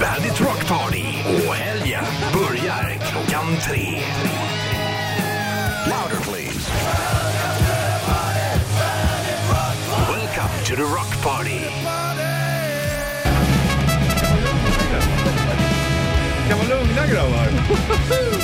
Bandit Rock Party och helgen börjar klockan tre. Louder please. Welcome to the Rock Party. Kan vara lugna grabbar.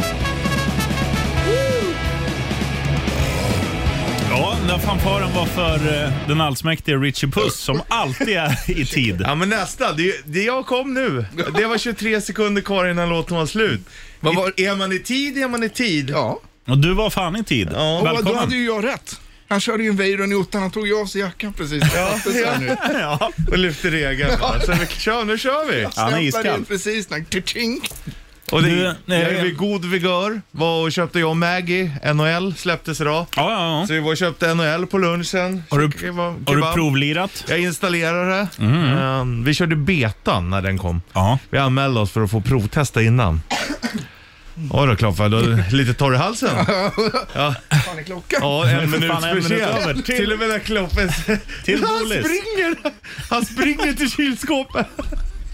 Ja, den där fanfaren var för eh, den allsmäktige Richie Puss som alltid är i tid. Ja men nästa, det, det jag kom nu. Det var 23 sekunder kvar innan låten var slut. Vad var- Är man i tid, är man i tid. Ja, Och du var fan i tid. Ja, och då Välkommen. hade ju jag rätt. Han körde ju en Weiron i ottan, han tog ju av sig jackan precis. Ja, ja. nu. Ja. Och lyfter regeln. va. Så vi, kör, nu kör vi. Han är iskall. in precis när tching. Och det, Du, jag är eh, vid god vigör. Var och köpte jag och Maggie, NHL släpptes idag. Ja, ja, ja. Så vi var och köpte NHL på lunchen. Har du- kebab- Har du kebab. provlirat? Jag installerade det. Ehm, vi körde betan när den kom. Ja. Vi anmälde oss för att få provtesta innan. Ja då Kloffe, du har lite torr i halsen. Ja, Fan är klockan? ja en minut fan, en för minut sent. över. Till, Till- och med när Kloffe... till han Bolis. springer! Han springer till kylskåpet.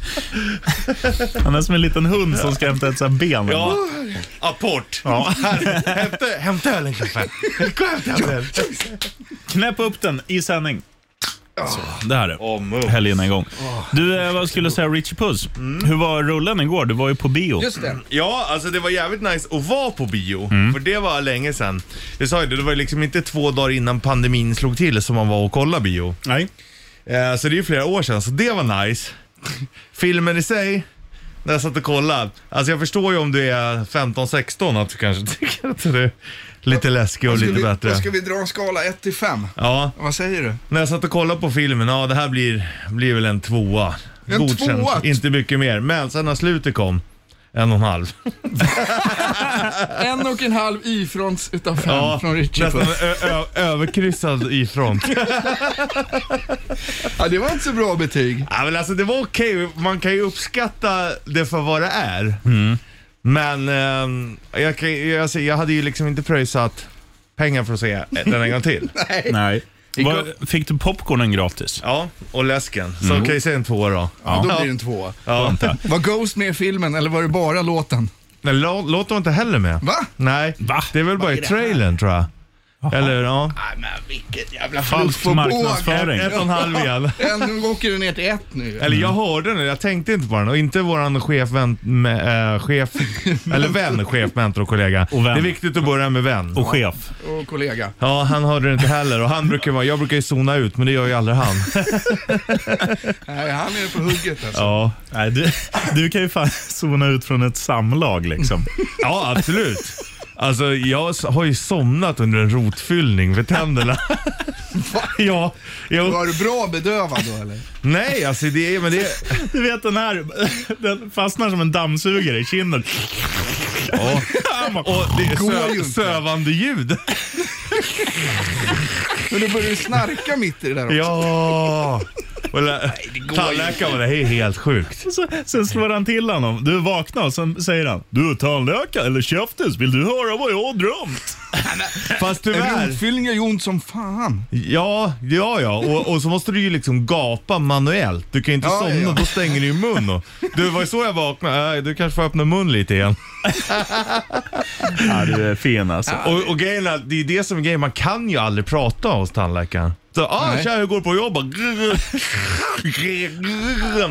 Han är som en liten hund som ska hämta ett sånt ben. Ja, apport. Ja. Här, hämta, hämta ölen Kloffe. Gå och hämta ölen. Knäpp upp den i sändning. Så, det här är. Helgen är igång. Du, eh, vad skulle du säga Richie Puss? Hur var rullen igår? Du var ju på bio. Just det. Ja, alltså det var jävligt nice att vara på bio. Mm. För det var länge sedan. Jag sa ju det, det var liksom inte två dagar innan pandemin slog till som man var och kollade bio. Nej. Eh, så det är ju flera år sedan, så det var nice. Filmen i sig, när jag satt och kollade. Alltså jag förstår ju om du är 15-16 att du kanske tycker att det är lite läskigt och lite vi, bättre. ska vi dra en skala 1 till 5? Ja, Vad säger du? när jag satt och kollade på filmen, ja det här blir, blir väl en tvåa. En Godkänd. tvåa? Inte mycket mer. Men sen när slutet kom, en och en halv. En och en halv y-front utav fem Ja, från Richie nästan överkryssad i front. Ja, det var inte så bra betyg. ja, men alltså det var okej, man kan ju uppskatta det för vad det är. Men ehm, jag, jag, alltså, jag hade ju liksom inte pröjsat pengar för att se den en gång till. Nej. Var, fick du popcornen gratis? Ja, och läsken. Så kan jag säga en tvåa då. Ja, då blir det en tvåa. Ja. Var Ghost med i filmen eller var det bara låten? Nej, lå- låt dem inte heller med. Va? Nej, Va? det är väl bara i trailern tror jag. Eller ja, Nej men vilket jävla Falsk på marknadsföring. ett och en halv igen. En, nu åker du ner till ett nu. Eller jag hörde den, jag tänkte inte på den. Och inte våran chef, vän, med, äh, chef eller vän, chef, mentor och kollega. Och vän. Det är viktigt att börja med vän. Och chef. Och kollega. Ja, han hörde det inte heller. Och han brukar vara, jag brukar ju zona ut, men det gör ju aldrig han. Nej, han är på hugget alltså. Ja, Nej, du, du kan ju fan zona ut från ett samlag liksom. ja absolut. Alltså jag har ju somnat under en rotfyllning för tänderna. ja, jo. Var du bra bedövad då eller? Nej, alltså det är, men det Du vet den här, den fastnar som en dammsugare i kinden. ja. Och det är sö, sövande ljud. Men du började snarka mitt i det där också. Ja. Tandläkaren det här är helt sjukt. Så, sen slår han till honom. Du vaknar och sen säger han. Du är tandläkare eller käftes, vill du höra vad jag har drömt? Fast tyvärr. rotfyllning gör ju ont som fan. Ja, ja, ja. Och, och så måste du ju liksom gapa manuellt. Du kan ju inte Ja, somna, ja, ja. då stänger du ju mun. Och, du var ju så jag vaknade. Äh, du kanske får öppna mun lite igen. Ja, du är fin alltså. Och, och grejen är, det är det som är grejen. Man kan ju aldrig prata hos tandläkaren. Så, ah, Nej. tja, hur går det på jobbet?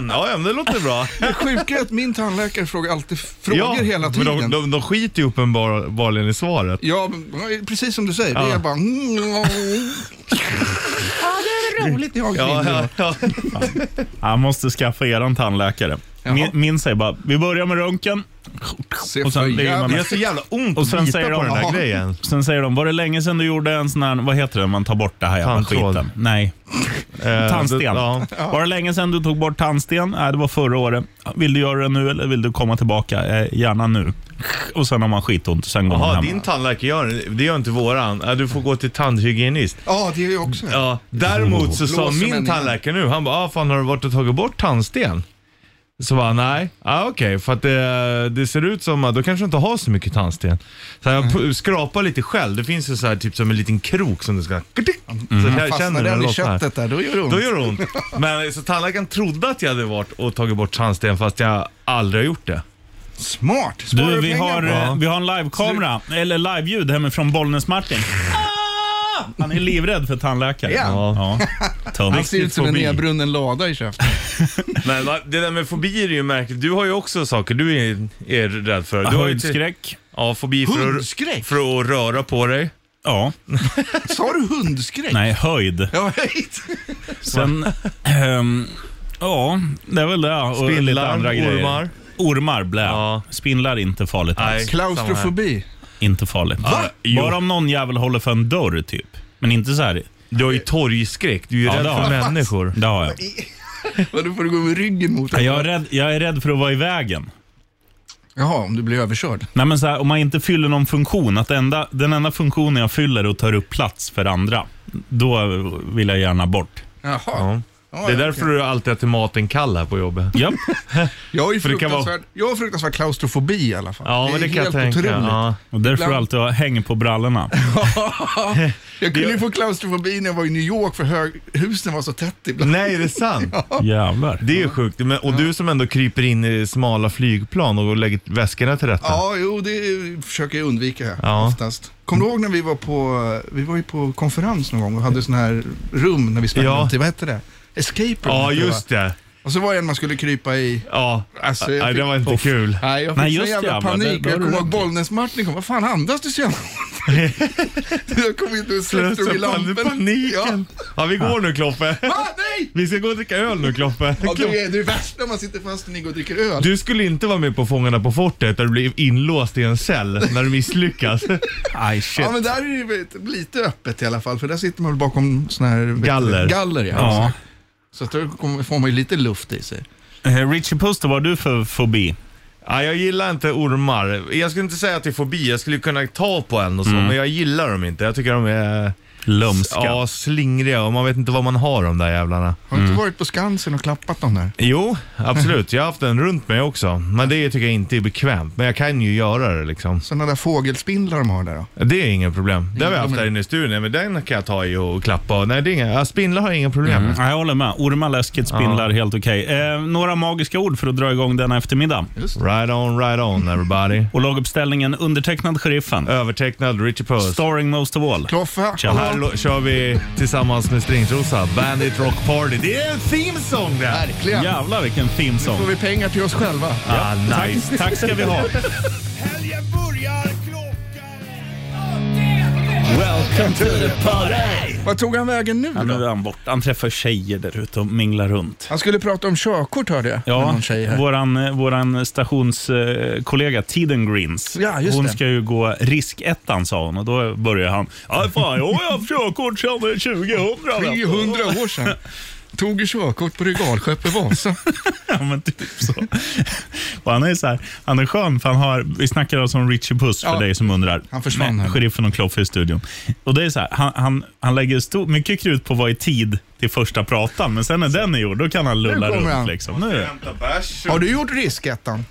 Ja, ja, men det låter bra. Det sjuka är att min tandläkare frågar alltid frågor hela men tiden. de, de, de skiter ju uppenbarligen i svaret. Ja, men, precis som du säger. Det Ja. är bara... Ja, det är roligt jag Ja, ja, ja, ja. Han måste skaffa eran tandläkare. Min, min säger bara, vi börjar med röntgen. Se Och sen man Det gör så jävla ont Och sen säger på de, den där grejen. Sen säger de, var det länge sedan du gjorde en sån här, vad heter det, man tar bort det här jävla Tandtråd. skiten? Nej, Eh, tandsten. det- Ja. Var det länge sedan du tog bort tandsten? Nej, det var förra året. Vill du göra det nu eller vill du komma tillbaka? Eh, gärna nu. Och sen har man skitont, sen går man Jaha, hem. din tandläkare gör det. Gör inte våran. Ja, Du får gå till tandhygienist. Ja, det är ju också. Ja, däremot så sa Blåser min människan. tandläkare nu, han bara, ah, fan har du varit och tagit bort tandsten? Så bara, nej, ah, okej, för att det, det ser ut som att då kanske du inte har så mycket tandsten. Så jag p- skrapar lite själv. Det finns ju så här, typ som en liten krok som du ska... Så jag Fastnar känner hur den i lossnar. köttet där, då gör det ont. Då gör det ont. Men så tandläkaren trodde att jag hade varit och tagit bort tandsten fast jag aldrig har gjort det. Smart. Sparar Du, vi pengar har, på. eh, vi har en livekamera, eller liveljud hemifrån Bollnäs-Martin. Han är livrädd för tandläkare. Ja. ja. Han ser ut som en nedbrunnen lada i käften. Men va, det där med fobier är ju märkligt. Du har ju också saker du är, är rädd för. Du har ju Höjdskräck. Ja, fobi för att, Hundskräck? för att röra på dig. Ja. Sa du hundskräck? Nej, höjd. Ja, hejt. Sen, ehm, ja, det är väl det. Och lite Spindlar, andra grejer. ormar. Ormar, blä. Ja. Spindlar, inte farligt Nej. alls. Klaustrofobi. Inte farligt. jo. Bara om någon jävel håller för en dörr, typ. Men inte så här. Du har ju torgskräck. Du är ju Ja, rädd har för jag. människor. Det har jag. Och då får du gå med ryggen mot det. Jag är, rädd, jag är rädd för att vara i vägen. Jaha, om du blir överkörd. Nej, men så här, om man inte fyller någon funktion, att enda, den enda funktionen jag fyller är att ta upp plats för andra, då vill jag gärna bort. Jaha. Ja. Ja, Det är ja, därför okej. du alltid äter maten kall här på jobbet. Ja. Jag har ju För det kan vara- fruktansvärd, jag har fruktansvärd klaustrofobi i alla fall. Ja, men är det kan jag helt tänka. otroligt. Ja. Och därför Ibland- alltid ha häng på brallorna. Jag kunde ju få klaustrofobi när jag var i New York för hög, husen var så tätt ibland. Nej, det är sant. Jävlar. Det är ju sjukt. Men, och du som ändå kryper in i smala flygplan och lägger väskorna till rätta. Ja, jo, det försöker jag undvika Ja. oftast. Kommer du ihåg när vi var på, vi var ju på konferens någon gång och hade sådana här rum när vi sprang Ja. runt i, vad hette det? Escape room Ja, just det. Och så var det en man skulle krypa i. Ja, Alltså, jag Nej, fick- det var inte kul. Nej, jag fick Nej, sån just jävla det, va. panik. Det- det har jag du kommer ihåg rätt i. Bollnäs-Martin kom. Vad fan andas du så jävla Jag kom inte och släppte Så i lampen. paniken. Ja, vi går nu Kloppe. Ja. Va? Nej! Vi ska gå och dricka öl nu Kloppe. Ja, det, är, det är värst när man sitter fast och ni går och dricker öl. Du skulle inte vara med på Fångarna på fortet där du blir inlåst i en cell när du misslyckas. Aj, shit. Ja, men där är det ju lite öppet i alla fall, för där sitter man väl bakom såna här... Galler. Galler, ja. Ja. Så att då får man ju lite luft i sig. Eh, Richie Puss, vad har du för fobi? Ja, jag gillar inte ormar. Jag skulle inte säga att det är fobi. Jag skulle kunna ta på en och så, men jag gillar dem inte. Jag tycker de är Lömska. ja, slingriga och man vet inte vad man har de där jävlarna. Har du inte varit på Skansen och klappat dem där? Jo, absolut. Jag har haft den runt mig också. Men det tycker jag inte är bekvämt. Men jag kan ju göra det liksom. Sådana där fågelspindlar de har där då? Det är ingen problem. Det har vi haft är- där inne i studion. Men den kan jag ta i och klappa. Nej, det är inga, ja, spindlar har jag inga problem med. Ja, jag håller med. Ormar, läskigt, spindlar, helt okej. Eh, några magiska ord för att dra igång denna eftermiddag. Right on, right on everybody. Och laguppställningen undertecknad Sheriffen. Övertecknad Richie Puss. Starring most of all. Kloffe, Tja. Och här kör vi tillsammans med Stringtrosa, Bandit Rock Party. Det är en theme song det här! verkligen. Jävlar vilken theme Får song. vi pengar till oss själva? Ah, nice. Tack, tack ska vi ha. Helgen börjar. Welcome to the party! Vad tog han vägen nu då? är han bort. Han träffar tjejer där ute och minglar runt. Han skulle prata om körkort hörde jag. Ja, våran, eh, våran stationskollega Tiden Greens. Ja, just hon det. ska ju gå riskettan sa hon och då börjar han. Ja, fan, jag har haft körkort sedan 2000. 300 år sedan. Tog ju körkort på regalskeppet Vasa. Ja, men typ så. Och han är så här, han är skön för han har, vi snackar alltså om Richie Puss för Ja. dig som undrar. Han försvann Med. Sheriffen och Kloffe i studion. Och det är så här, han, han, han lägger stor, mycket krut på vara i tid till första pratan, men sen när den är gjord, då kan han lulla Nu kommer runt. han. Liksom. Nu. Har du gjort riskettan?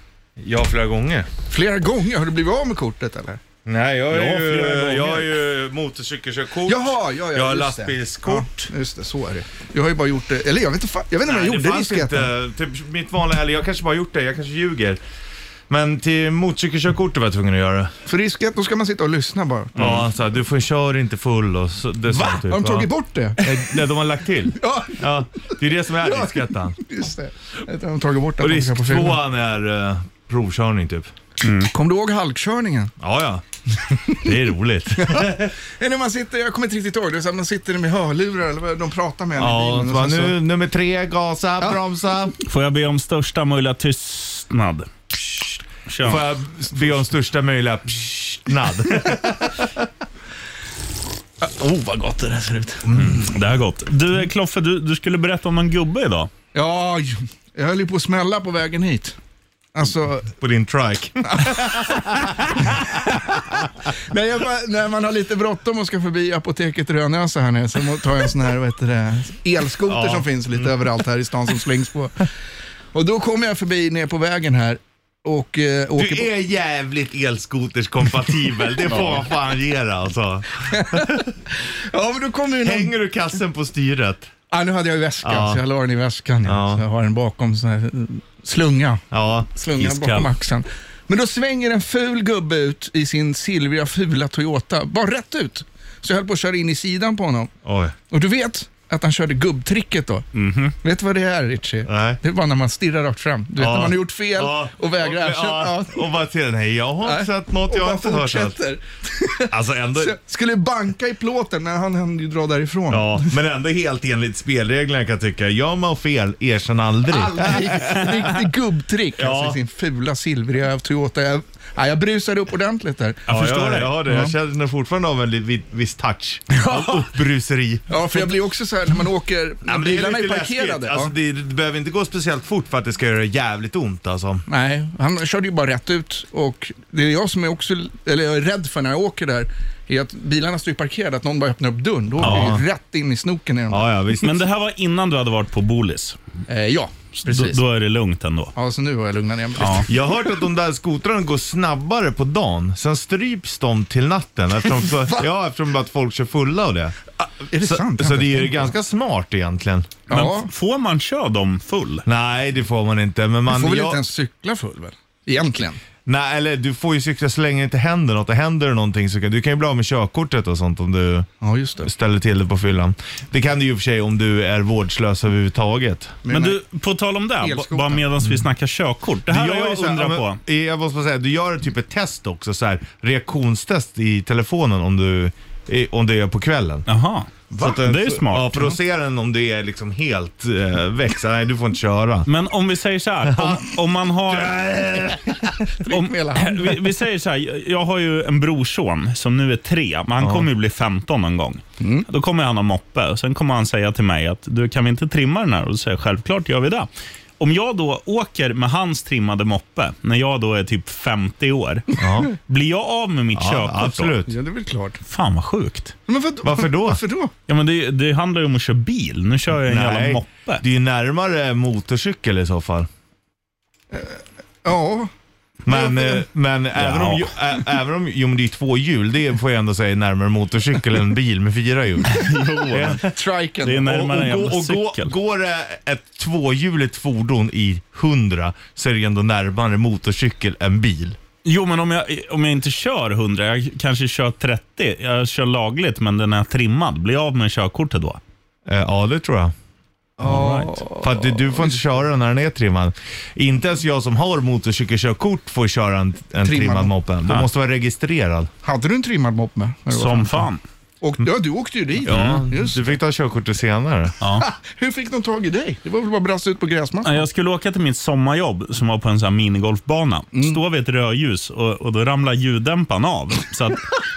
Ja, flera gånger. Flera gånger? Har du blivit av med kortet eller? Nej, jag Ja, är flera ju, gånger. jag har ju motorcykelkörkort. Jaha, ja, ja. Jag har just lastbilskort. Ja, just det, så är det. Jag har ju bara gjort det, eller jag vet inte, jag vet inte om jag gjorde det fanns riskettan. inte. Typ mitt vanliga, eller jag kanske bara gjort det, jag kanske ljuger. Men till motorcykelkörkortet var jag tvungen att göra det. För risket, då ska man sitta och lyssna bara. Ja, så här, du får köra inte full och så. Det Va? sånt typ, Har de ja. tagit bort det? Nej, Nej, de har lagt till. Ja, Ja, det är det som är Ja. riskettan. just det. Jag har tagit bort det. Och risk tvåan är uh, provkörning typ. Kommer du ihåg halkkörningen? Ja, ja. Det är roligt. När man sitter, jag kommer inte riktigt ihåg, det är så att man sitter med hörlurar eller vad de pratar med en i Ja, bilen. så och så- nu, nummer tre, gasa, Ja. bromsa. Får jag be om största möjliga tystnad? Kör. Får jag be om största möjliga nad. Oh, vad gott det där ser ut. Mm, det här är gott. Du, Kloffe, du, du skulle berätta om någon gubbe idag. Ja, jag höll ju på att smälla på vägen hit. Alltså, På din trike. när, jag, bara- när man har lite bråttom och ska förbi apoteket Rönösa här nere så tar jag en sån här vad heter det, elskoter Ja. som finns lite överallt här i stan som slängs på. Och då kommer jag förbi ner på vägen här och eh, åker Du på... är jävligt elskoterskompatibel, det får man fan ge alltså. Ja, men då kommer någon... Hänger du kassen på styret? Ja, nu hade jag i väskan, Ja. så jag la den i väskan. Ja. Ja. Så jag har den bakom sån här slunga. Ja. Slungan Iskall. bakom axeln. Men då svänger en ful gubbe ut i sin silvriga fula Toyota, bara rätt ut. Så jag höll på att köra in i sidan på honom. Oj. Och du vet att han körde gubbtricket då. Vet du vad det är Richie? Nej. Det är bara när man stirrar rakt fram. Du vet Ja. när man har gjort fel Ja. och vägrar. Och, ja, och bara till nej jag har inte sett något, jag har inte hört något. Alltså ändå, Så skulle banka i plåten, men han hann ju dra därifrån. ja, men ändå helt enligt spelreglerna kan jag tycka. Gör man fel, erkänn aldrig. Aldrig. Riktig gubbtrick Ja. alltså, i sin fula silvriga Toyota. Jag, ja, jag brusade upp ordentligt där. Jag förstår ja, dig. Jag, har det. jag känner fortfarande av en li- viss touch av uppbruseri. Ja, för jag blir också så här när man åker, när det är bilarna är, lite parkerade. läskigt. Alltså, det, det behöver inte gå speciellt fort för att det ska göra jävligt ont alltså. Nej, han körde ju bara rätt ut och det är jag som är också, eller jag är rädd för när jag åker där, är att bilarna står ju parkerade, att någon bara öppnar upp dörren. Då åker Ja. vi rätt in i snoken i dem. Ja, ja visst. Men det här var innan du hade varit på Bolis. Eh, ja, precis. då är det lugnt ändå. Ja, så nu har jag lugnat ner mig Ja. Jag har hört att de där skotrarna går snabbare på dagen, sen stryps de till natten eftersom, för, ja, eftersom att folk kör fulla och det. Är det Så, sant? Så det är ju ganska smart egentligen. Men Ja, får man köra dem full? Nej, det får man inte. Men man man, får väl jag- inte ens cykla full väl? Egentligen. Nej, eller du får ju cykla så länge det inte händer något. Och händer det någonting så kan du kan ju bli av med körkortet och sånt om du Ja, just det. ställer till det på fyllan. Det kan du ju i och för sig om du är vårdslös överhuvudtaget. Men du, på tal om det, b- bara medan vi snackar körkort. Det här har jag undrat på. men, Jag måste bara säga, du gör typ ett test också, så här, reaktionstest i telefonen om du, om det är på kvällen. Jaha, Så att det är ju smart. Ja, för då ser den om du är liksom helt eh, väck. Så, Nej, du får inte köra. Men om vi säger så här, om, om man har... om, vi, vi säger så här, jag har ju en brorson som nu är tre, men han kommer ju bli 15 någon gång. Mm. Då kommer han ha moppe och sen kommer han säga till mig att du kan vi inte trimma den här? Och då säger jag självklart gör vi det. Om jag då åker med hans trimmade moppe, när jag då är typ 50 år, Ja, blir jag av med mitt ja körkort absolut. Ja, det är väl klart. då? Fan vad sjukt. Men vad, Varför då? Varför då? Ja, men det, det handlar ju om att köra bil. Nu kör jag en jävla moppe. det är ju närmare motorcykel i så fall. Ja, Men, eh, men även om, ju- ä, även om jo, men det är två hjul, det får jag ändå säga är närmare motorcykel än bil med fyra hjul. triken. Det är närmare en och, jävla och, gå, cykel. går det ett tvåhjuligt fordon i 100 så är det ändå närmare motorcykel än bil. Jo, men om jag, om jag inte kör 100, jag kanske kör 30. Jag kör lagligt, men den är trimmad. Blir jag av med körkortet då? Eh, ja, det tror jag. All För att du, du får inte köra den när den är trimmad. Inte ens jag som har motorcykelkörkort får köra en, en trimmad, Trimmad. moppe. Du Ah. måste vara registrerad. Hade du en trimmad mopp med? när du var Som 15? fan. Och, ja, du åkte ju dit. Ja, Just. du fick ta körkortet senare. Ja. Hur fick de tag i dig? Det var väl bara att brassa ut på gräsmattan? Jag skulle åka till mitt sommarjobb som var på en sån här minigolfbana. Stå vid ett rödljus och, och då ramlar ljuddämparen av. Så att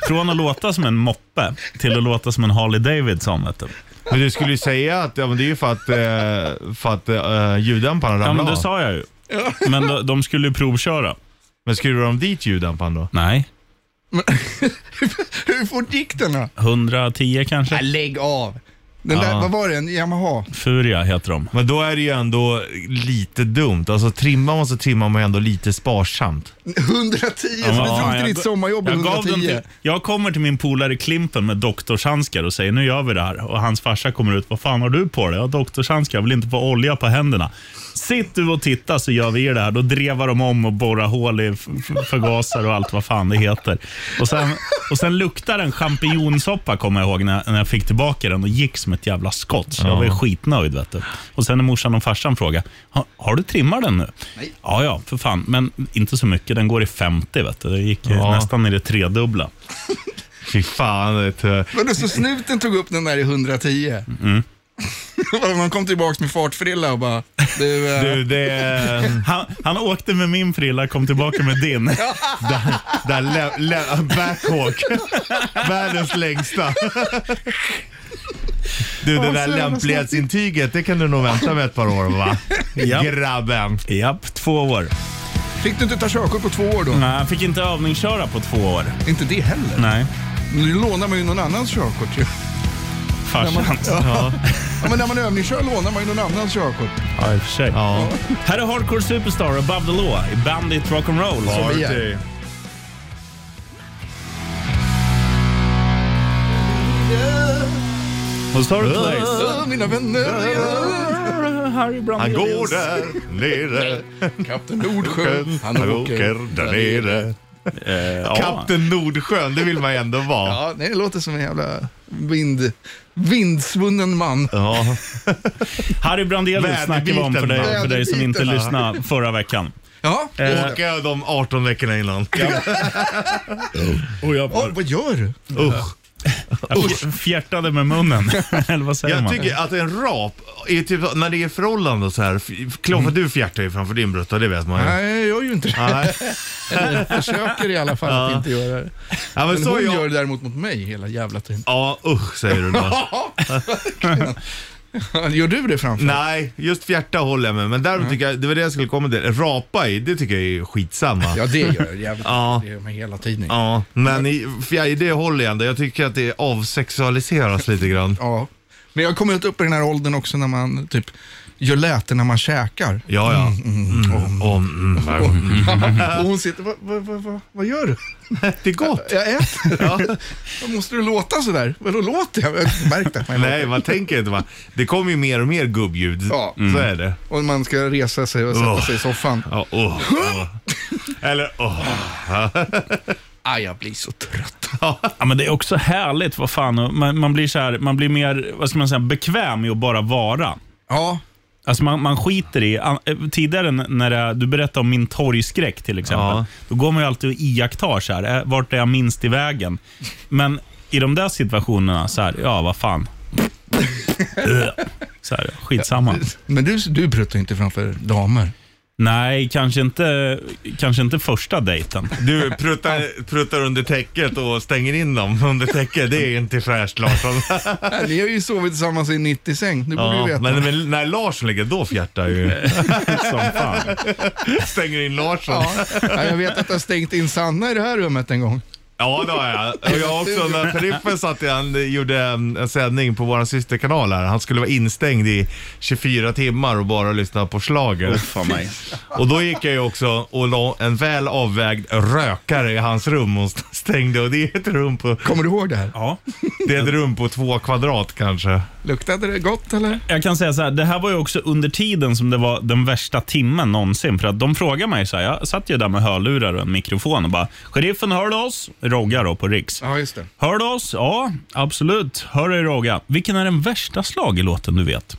från att låta som en moppe till att låta som en Harley Davidson. Vet du. Men du skulle ju säga att ja, men det är ju för att, eh, för att uh, ljuddämparen Ja, ramlar men det av. sa jag ju. Men de, de skulle ju provköra. Men skruvar de dit ljuddämparen då? Nej, Hur fort gick den då? 110 kanske. Nej, lägg av. Den där, Ja. vad var det? En Yamaha? Furia heter de. Men då är det ju ändå lite dumt. Alltså trimmar man så trimmar man ändå lite sparsamt. 110, så du drog till ditt sommarjobb i jag, gav dem 110. till, jag kommer till min polare Klimpen med doktorshandskar och säger nu gör vi det här. Och hans farsa kommer ut. Vad fan har du på dig? Jag har doktorshandskar. Jag vill inte få olja på händerna. Sitt du och titta så gör vi det här. Då drevar de om och borrar hål i f- f- förgasare och allt vad fan det heter. Och sen, och sen luktar den champinjonsoppa kommer jag ihåg när, när jag fick tillbaka den och gick som ett jävla skott. Så jag var ju skitnöjd. Vet du. Och sen när morsan och farsan frågade, har, har du trimmat den nu? Nej. Ja, ja, för fan. Men inte så mycket. Den går i 50. Vet du. Det gick ju Ja. nästan i det tredubbla. Fy fan. Vet du. Men så snuten tog upp den där i 110. Mm. Man kom tillbaka med fartfrilla och bara, du, eh, Du, det är... Han, han åkte med min frilla, kom tillbaka med din. Där, där lä, lä, backhawk. Världens längsta. Du, det där lämplighetsintyget, det kan du nog vänta med ett par år va? Ja. Grabben. Japp, två år. fick du inte ta körkort på två år då? Nej, jag fick inte övningsköra på två år. Inte det heller. Nej. Nu lånar man ju någon annans körkort ju. farsans. Ja. ja, men när man övningskör lånar man ju någon annans körkort. Ja, i och för sig. Ja. Här är Hardcore Superstar Above the Law i Bandit Rock'n'Roll. Party. Och så du Place. Ja, mina vänner, Harry Han går där nere, Kapten Nordsjön, han han åker. där nere. Eh, ja. Kapten Nordsjön, det vill man ändå vara. Ja, nej, det låter som en jävla vind, vindsvunnen man. Ja. Harry Brandelius snackar vi om för dig, för dig som inte lyssnade förra veckan. Ja, Eh, Åka de 18 veckorna innan. Och jag, Åh, vad gör du? Usch. Jag fj- fjärtade med munnen. Eller vad säger Jag man? tycker att en rap, är typ, när det är förhållande och så här. Kloffe, du fjärtar ju framför din brutta, det vet man ju. Nej, jag gör ju inte det. Nej. Eller försöker i alla fall att inte göra det. Ja, men Men så hon jag. gör det däremot mot mig hela jävla tiden. Ja, usch säger du då. Gör du det framför? Nej, just fjärta håller jag med. Men däremot tycker jag, det var det jag skulle komma till. Rapa i, det tycker jag är skitsamma. Ja, det gör jag jävligt Ja. Det gör man hela tiden. Ja, men i, fjär, det håller jag ändå. Jag tycker att det avsexualiseras lite grann. Ja. Men jag har kommit upp i den här åldern också när man typ gör läten när man käkar. Ja, ja. Mm, och, mm, mm. Och hon sitter, vad, vad, vad, vad, vad gör du? Det är gott. Jag äter. Vad måste du låta sådär? Vadå låter jag? Jag har märkt att man Nej, man tänker inte va. Det kommer ju mer och mer gubbljud. Ja. Så är det. Och man ska resa sig och sätta sig i soffan. Ja, åh, åh. Eller åh. Aj, jag blir så trött. Ja, men det är också härligt, vad fan. Man, man, blir så här, man blir mer vad ska man säga, bekväm i att bara vara. Ja, Alltså man, man skiter i, an- eh, tidigare när det, du berättade om min torgskräck till exempel. Ja. Då går man ju alltid och iakttar så här, eh, vart är jag minst i vägen? Men i de där situationerna, så här, ja vad fan. så här, skitsamma. men du, du pruttar inte framför damer. Nej, kanske inte, kanske inte första dejten. Du pruttar, pruttar under täcket och stänger in dem under täcket. Det är inte fräscht Larsson. Nej, Ni har ju sovit tillsammans i 90 säng, det borde du veta. men, men när Larsson ligger, då fjärtar ju. Som fan. Stänger in Larsson. Ja, ja, jag vet att du har stängt in Sanna i det här rummet en gång. Ja, det har jag. Och jag också, när Periffen satt jag, han gjorde en, en sändning på vår systerkanal här. Han skulle vara instängd i 24 timmar och bara lyssna på schlager. Fan mig. Och då gick jag ju också och la en väl avvägd rökare i hans rum och stängde. Och det är ett rum på, Kommer du ihåg det här? Ja. det är ett rum på två kvadrat kanske. Luktade det gott eller? Jag kan säga så här, det här var ju också under tiden som det var den värsta timmen någonsin. För att de frågade mig så här, jag satt ju där med hörlurar och en mikrofon och bara, sheriffen hör du oss? Rogga då på Riks. Ja, just det. Hör du oss? Ja, absolut. Hör dig Rogga. Vilken är den värsta schlagerlåten du vet?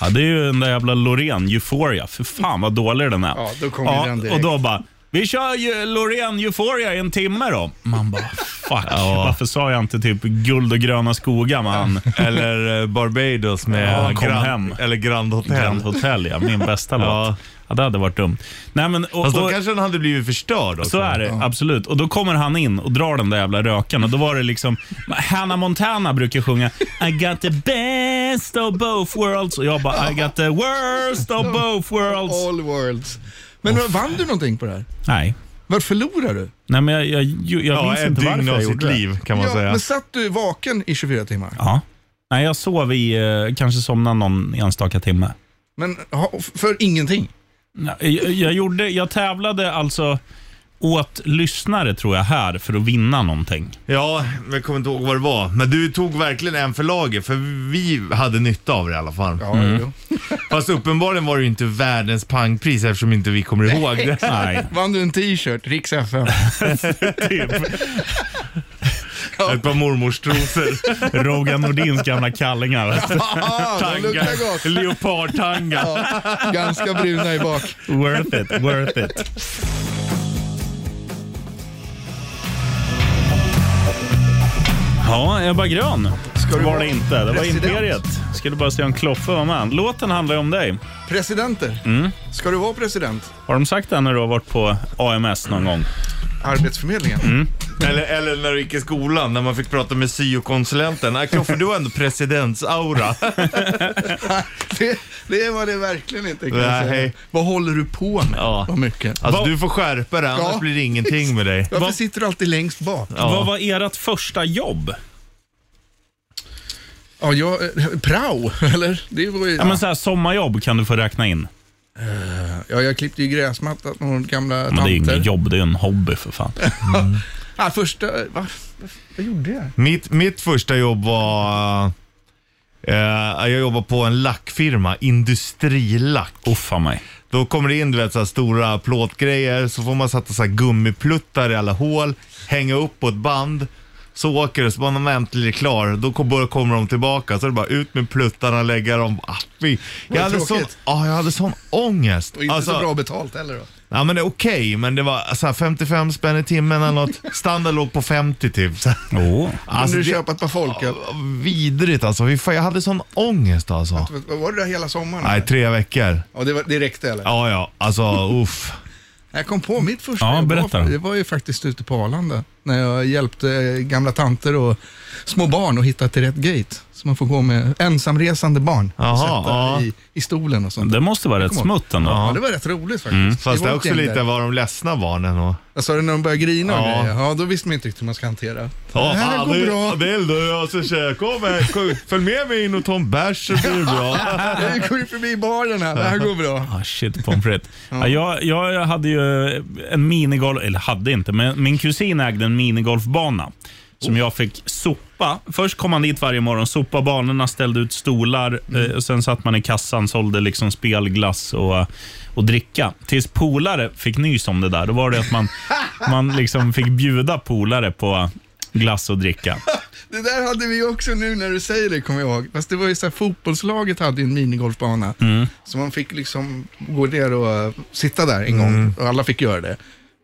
Ja, det är ju den där jävla Loreen, Euphoria. För fan vad dålig den är. Ja, då kommer den direkt. Och då bara, vi kör ju Loreen Euphoria i en timme då. Man bara, fuck. Varför sa jag inte typ guld och gröna skogar man? Eller eh, Barbados med Ja, kom Grand, hem. Eller Grand Hotel. Grand Hotel, ja. Min bästa låt. Ja. Ja, det hade varit dumt. Nej, men, och, Fast då och, kanske den hade blivit förstörd också. så är det, absolut. Och Då kommer han in och drar den där jävla röken. Och då var det liksom, Hannah Montana brukar sjunga I got the best of both worlds. Och jag bara I got the worst of both worlds. All worlds. Men vann du någonting på det här? Nej. Varför förlorade du? Nej, men jag, jag, jag, jag Ja, minns inte varför jag sitt gjorde det. liv kan man ja, säga. Men satt du vaken i 24 timmar? Ja. Nej, jag sov i, eh, kanske somnade någon enstaka timme. Men ha, för ingenting? Nej, Jag, jag, gjorde, jag tävlade alltså åt lyssnare tror jag här för att vinna någonting. Ja, jag kommer inte ihåg vad det var. Men du tog verkligen en för laget, för vi hade nytta av det i alla fall. Ja, jo. Fast uppenbarligen var det ju inte världens pangpris eftersom inte vi kommer ihåg det. Nej. Vann du en t-shirt, Riks FM? typ. Ett par mormors trosor. Rogan Nordins gamla kallingar. gott. Leopardtanga. Ja, ganska bruna i bak. worth it, worth it. Ja, Ebba Grön Ska var vara det inte. Det var president? Imperiet. Skulle bara se om Kloffe var med. Låten handlar ju om dig. Presidenter. Mm. Ska du vara president? Har de sagt det när du har varit på AMS någon gång? Arbetsförmedlingen? Mm. Eller, eller när du gick i skolan, när man fick prata med syokonsulenten. Nej, Kloffe, du har ändå presidentsaura. Det, det var det verkligen inte kan jag säga. Vad håller du på med? Ja. Vad mycket. Alltså, Vad- du får skärpa dig, annars Ja. blir det ingenting med dig. Varför vad- sitter du alltid längst bak? Ja. Vad var ert första jobb? Ja, jag, eh, prao, eller? Det var ju, Ja, men så här, sommarjobb kan du få räkna in. Ja, jag klippte ju gräsmattan åt några gamla Men det är tanter. inget jobb, det är en hobby för fan. Ja, första, va, va, vad gjorde jag? Mitt, mitt första jobb var... eh, jag jobbade på en lackfirma, Industrilack. Uffa mig. Då kommer det in du vet, så här stora plåtgrejer, så får man sätta så här gummipluttar i alla hål, hänga upp på ett band. Så åker det, så när man äntligen är klar, då kom- bara kommer de tillbaka. Så är det bara ut med pluttarna, lägga dem. Ah, fy. Jag, hade sån, tråkigt. ah, jag hade sån ångest. Och inte Alltså, så bra betalt heller då. Ja men det är okej, men det var så här 55 spänn i timmen eller något. Standard låg på 50 typ. Så, Oh. Alltså, alltså, du det, köpa ett par folköl. vidrigt alltså. Fy fan, Jag hade sån ångest alltså. Vad Var det där hela sommaren? Nej, tre veckor. Ja, det, var, det räckte eller? Ja, ja. Alltså, uff. Jag kom på mitt första Ja, jobb berätta det var ju faktiskt ute på Arlanda. När jag hjälpte eh, gamla tanter och små barn att hitta till rätt gate. Så man får gå med ensamresande barn och Jaha, sätta ja. i, i stolen och sånt. Det måste vara rätt ihåg. smutt ändå. Ja, det var rätt roligt faktiskt. Fast det var är ett också gäng lite där. var de ledsna barnen och... Jag sa det när de började grina och Ja. grejer. Ja, då visste man inte riktigt hur man ska hantera. Ja, det här går det- bra. Vill du? Alltså, tjej, kom med, kom, följ med mig in och ta en bärs så blir det bra. Jag går ju förbi baren här. Det här går bra. Ah, shit, pommes frites. ja, jag, jag hade ju en minigolf, eller hade inte, men min kusin ägde en minigolfbana som jag fick sopa. Först kom han dit varje morgon, sopa banorna, ställde ut stolar. Eh, och sen satt man i kassan, sålde liksom spelglass och, och dricka. Tills polare fick nys om det där. Då var det att man, man liksom fick bjuda polare på glass och dricka. Det där hade vi också nu när du säger det, kommer jag ihåg. Fast det var ju så här, fotbollslaget hade en minigolfbana. Mm. Så man fick liksom gå ner och uh, sitta där en gång. Och alla fick göra det.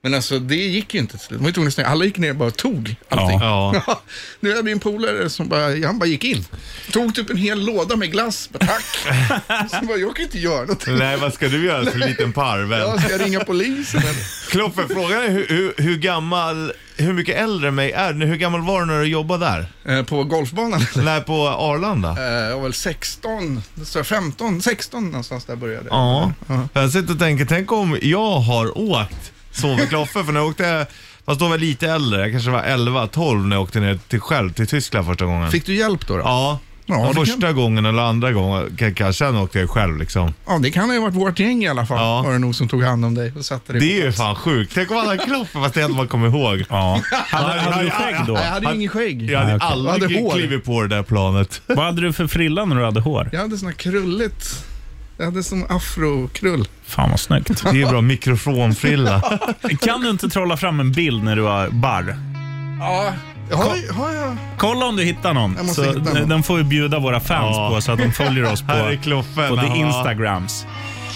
Men alltså det gick ju inte till slut. Man var ju tvungen att stänga. Alla gick ner och bara tog allting. Ja. Ja, nu hade vi en polare som bara, han bara gick in. Tog typ en hel låda med glass. Bara, Tack! så bara, jag kan inte göra någonting. Nej, vad ska du göra för liten parvel? Jag ska ringa polisen eller? Kloffe, frågan är hur, hur, hur gammal, hur mycket äldre än mig är du? Hur gammal var du när du jobbade där? Eh, På golfbanan. Nej, på Arlanda? Eh, Jag var väl 16, så 15, 16 någonstans där började jag. Ja. Jag sitter och tänker, tänk om jag har åkt med Kloffe, för när jag åkte, fast då var jag lite äldre, jag kanske var 11, 12 när jag åkte ner till själv till Tyskland första gången. Fick du hjälp då? då? Ja. Ja, det kan- första gången eller andra gången, kanske sen åkte jag själv liksom. Ja, det kan ha varit vårt gäng i alla fall. Ja. Var det nog som tog hand om dig och satte dig Det är ju fan sjukt. Tänk om han hade Kloffe, fast det är att man kommer ihåg. Ja. Hade, hade du skägg då? Jag hade ju ingen skägg. Jag hade aldrig hade hår. klivit på det där planet. Vad hade du för frilla när du hade hår? Jag hade sån här krulligt. Jag hade sån afrokrull. Fan vad snyggt. Det är bra mikrofonfrilla. Kan du inte trolla fram en bild när du var barr? Ja, har, har jag... Kolla om du hittar någon. Så hitta någon. Den får vi bjuda våra fans Ja. på så att de följer oss på, på the Instagrams.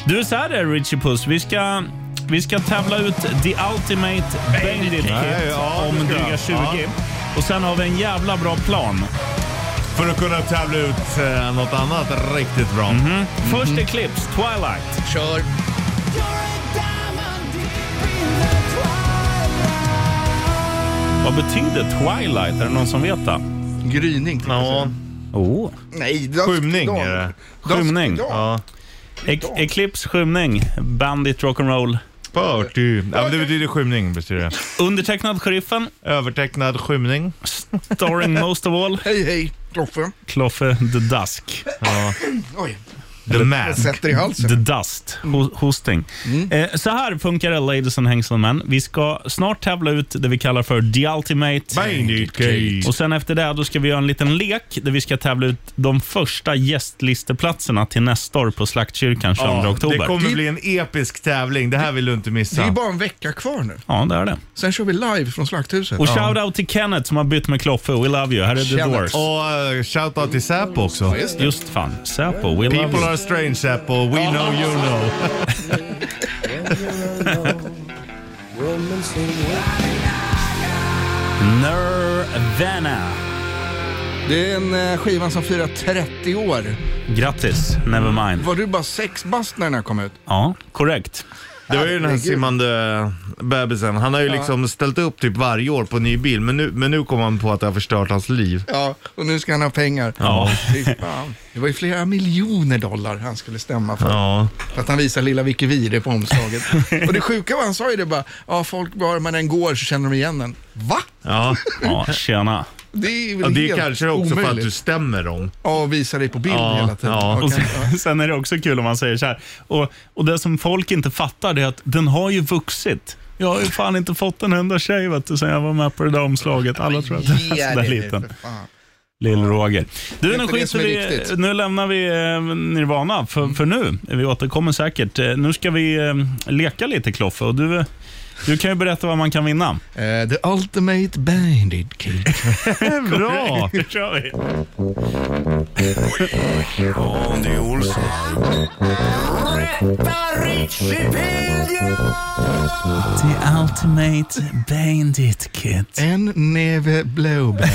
Du, så här är Richie Puss. Vi ska, vi ska tävla ut the ultimate bandit kit ja, om dryga jag. 20. Ja. Och sen har vi en jävla bra plan. För att kunna tävla ut eh, något annat riktigt bra. Mm. Först är Clips, Twilight. Kör. Vad betyder Twilight? Är det någon som vet det? Gryning. Ja. Oh. Nej, dusk skymning dawn. är det. Skymning. Dusk dawn. Ja. E- Eclipse, skymning, Bandit, rock'n'roll. Party. Ja, men det betyder skymning. Betyder det. Undertecknad Sheriffen, Övertecknad skymning. starring most of all, Hej, hej. Kloffe. Kloffe the Dusk. Oj, The Mask. sätter i halsen. The Dust, ho- hosting. Mm. Eh, så här funkar det, ladies and hangselmen. Vi ska snart tävla ut det vi kallar för The Ultimate. Bandit Cage. Och sen efter det då ska vi göra en liten lek där vi ska tävla ut de första gästlisteplatserna till nästa år på Slaktkyrkan 22 Ja, oktober. det kommer bli en episk tävling. Det här vill du inte Det är missa. bara en vecka kvar nu. Ja, det är det. Sen kör vi live från Slakthuset. Och shout-out till Kenneth som har bytt med Kloffe. We love you. Här är The. Doors. Och uh, shoutout till Säpo också. Just det. Just fan. Säpo, we love People you. Are strange Säpo, we know you know. Nirvana. Det är en eh, skivan som firar 30 år. Grattis, Nevermind. Var du bara sex bast när den här kom ut? Ja, korrekt. Det var ju den här simmande bebisen. Han har ju liksom ställt upp typ varje år på en ny bil, men nu, men nu kom han på att det har förstört hans liv. Ja, och nu ska han ha pengar. Ja. Fan. Det var ju flera miljoner dollar han skulle stämma för. Ja. För att han visar lilla Vicky Vire på omslaget. och det sjuka var, han sa ju det bara, ja folk, var man än går så känner de igen den. Va? Ja. Ja, tjena. Det är väl Ja, det är kanske också för att du stämmer dem. Ja, och visa dig på bild Ja, hela tiden. ja. Och sen, sen är det också kul om man säger så här. Och, och det som folk inte fattar är att den har ju vuxit. Jag har ju fan inte fått en enda tjej vet du, sen jag var med på det där omslaget. Alla tror att den är sådär liten. Lill-Roger. Du, nu, skiter vi, nu lämnar vi eh, Nirvana för, för nu. Vi återkommer säkert. Eh, Nu ska vi eh, leka lite Kloffe och du, du kan ju berätta vad man kan vinna. Eh, the ultimate bandit kid. Bra! Nu kör vi. Andy Olsson. The ultimate bandit kit. En neve blowbag.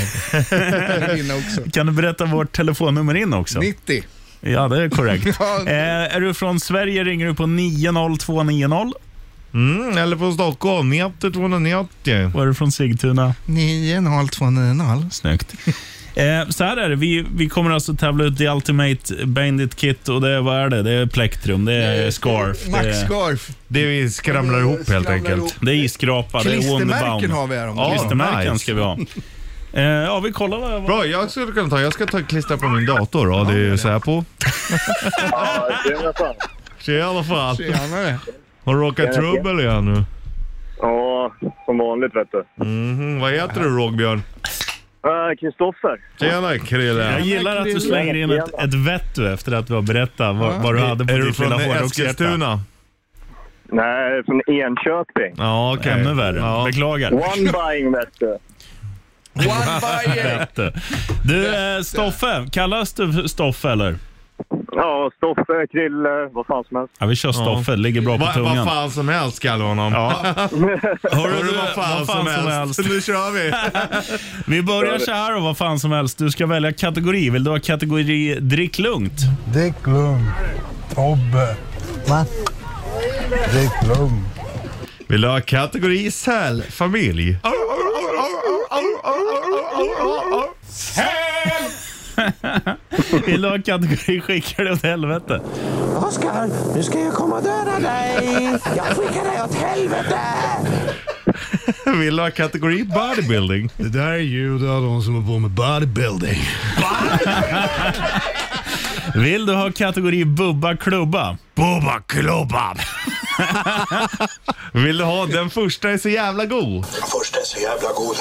Kan du berätta vårt telefonnummer in också? 90. Ja, det är korrekt. Ja. eh, är du från Sverige ringer du på 90290. Mm, eller på Stockholm, 90 290. Och är du från Sigtuna? 90290. Snyggt. Eh, så här är det, vi, vi kommer alltså tävla ut The Ultimate Bandit Kit och det är, vad är det? Det är plektrum, det är scarf, det Max är, Scarf. Det vi skramlar ihop helt enkelt. ihop. det är isskrapa, det är Klistermärken Wonderbaum. har vi här. Om Ja. Klistermärken nice. ska vi ha. Eh, ja, vi kollar vad... Bra, jag skulle kunna ta, jag ska ta klistra på min dator då. Det är på. Ja, tjena fan. Tjena fall. Tjenare. Har du råkat trubbel igen nu? Ja, som vanligt vet du. Mhm, vad heter du Rågbjörn? Äh, Kristoffer. Tjena Krille. Jag gillar att du slänger in ett, ett vett du efter att du har berättat vad, vad du hade på Är du ditt från lilla hårdrockshjärta. Eskilstuna? Nej, från Enköping. Ja, okej. Ännu värre. Ja. Beklagar. One buying vet du. One by du. Du, eh, Stoffe. Kallas du Stoffe eller? Ja, Stoffe, Krille, vad fan som helst. Ja, vi kör Stoffe. Det ligger bra på Va, tungan. vad fan som helst kallar honom. Ja. Hörru, du, vad fan, som, helst. Nu kör vi. Vi börjar så här då, vad fan som helst. Du ska välja kategori. Vill du ha kategori drick lugnt? Drick lugnt. Tobbe. Va? Drick lugnt. Vill du ha kategori sälfamilj? Vill du ha kategori skickar dig åt helvete? Oskar, nu ska jag komma och döda dig. Jag skickar dig åt helvete. Vill du ha kategori bodybuilding? Det där är ljud av de som är på med bodybuilding. Vill du ha kategori bubba klubba? Bubba klubba. Vill du ha den första är så jävla god? Först är så jävla god.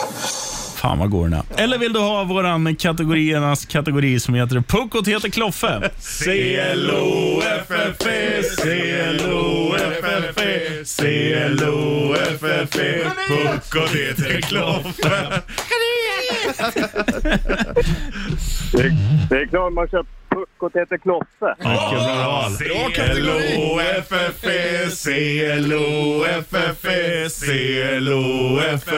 Fan vad går den är. Eller vill du ha våran kategoriernas kategori som heter Puckot heter Kloffe? C-L-O-F-F-E, C-L-O-F-F-E, C-L-O-F-F-E, Puckot heter Kloffe. Det, det är klart man köper Puckot heter Kloffe. C-L-O-F-F-E, C-L-O-F-F-E, C-L-O-F-F-E,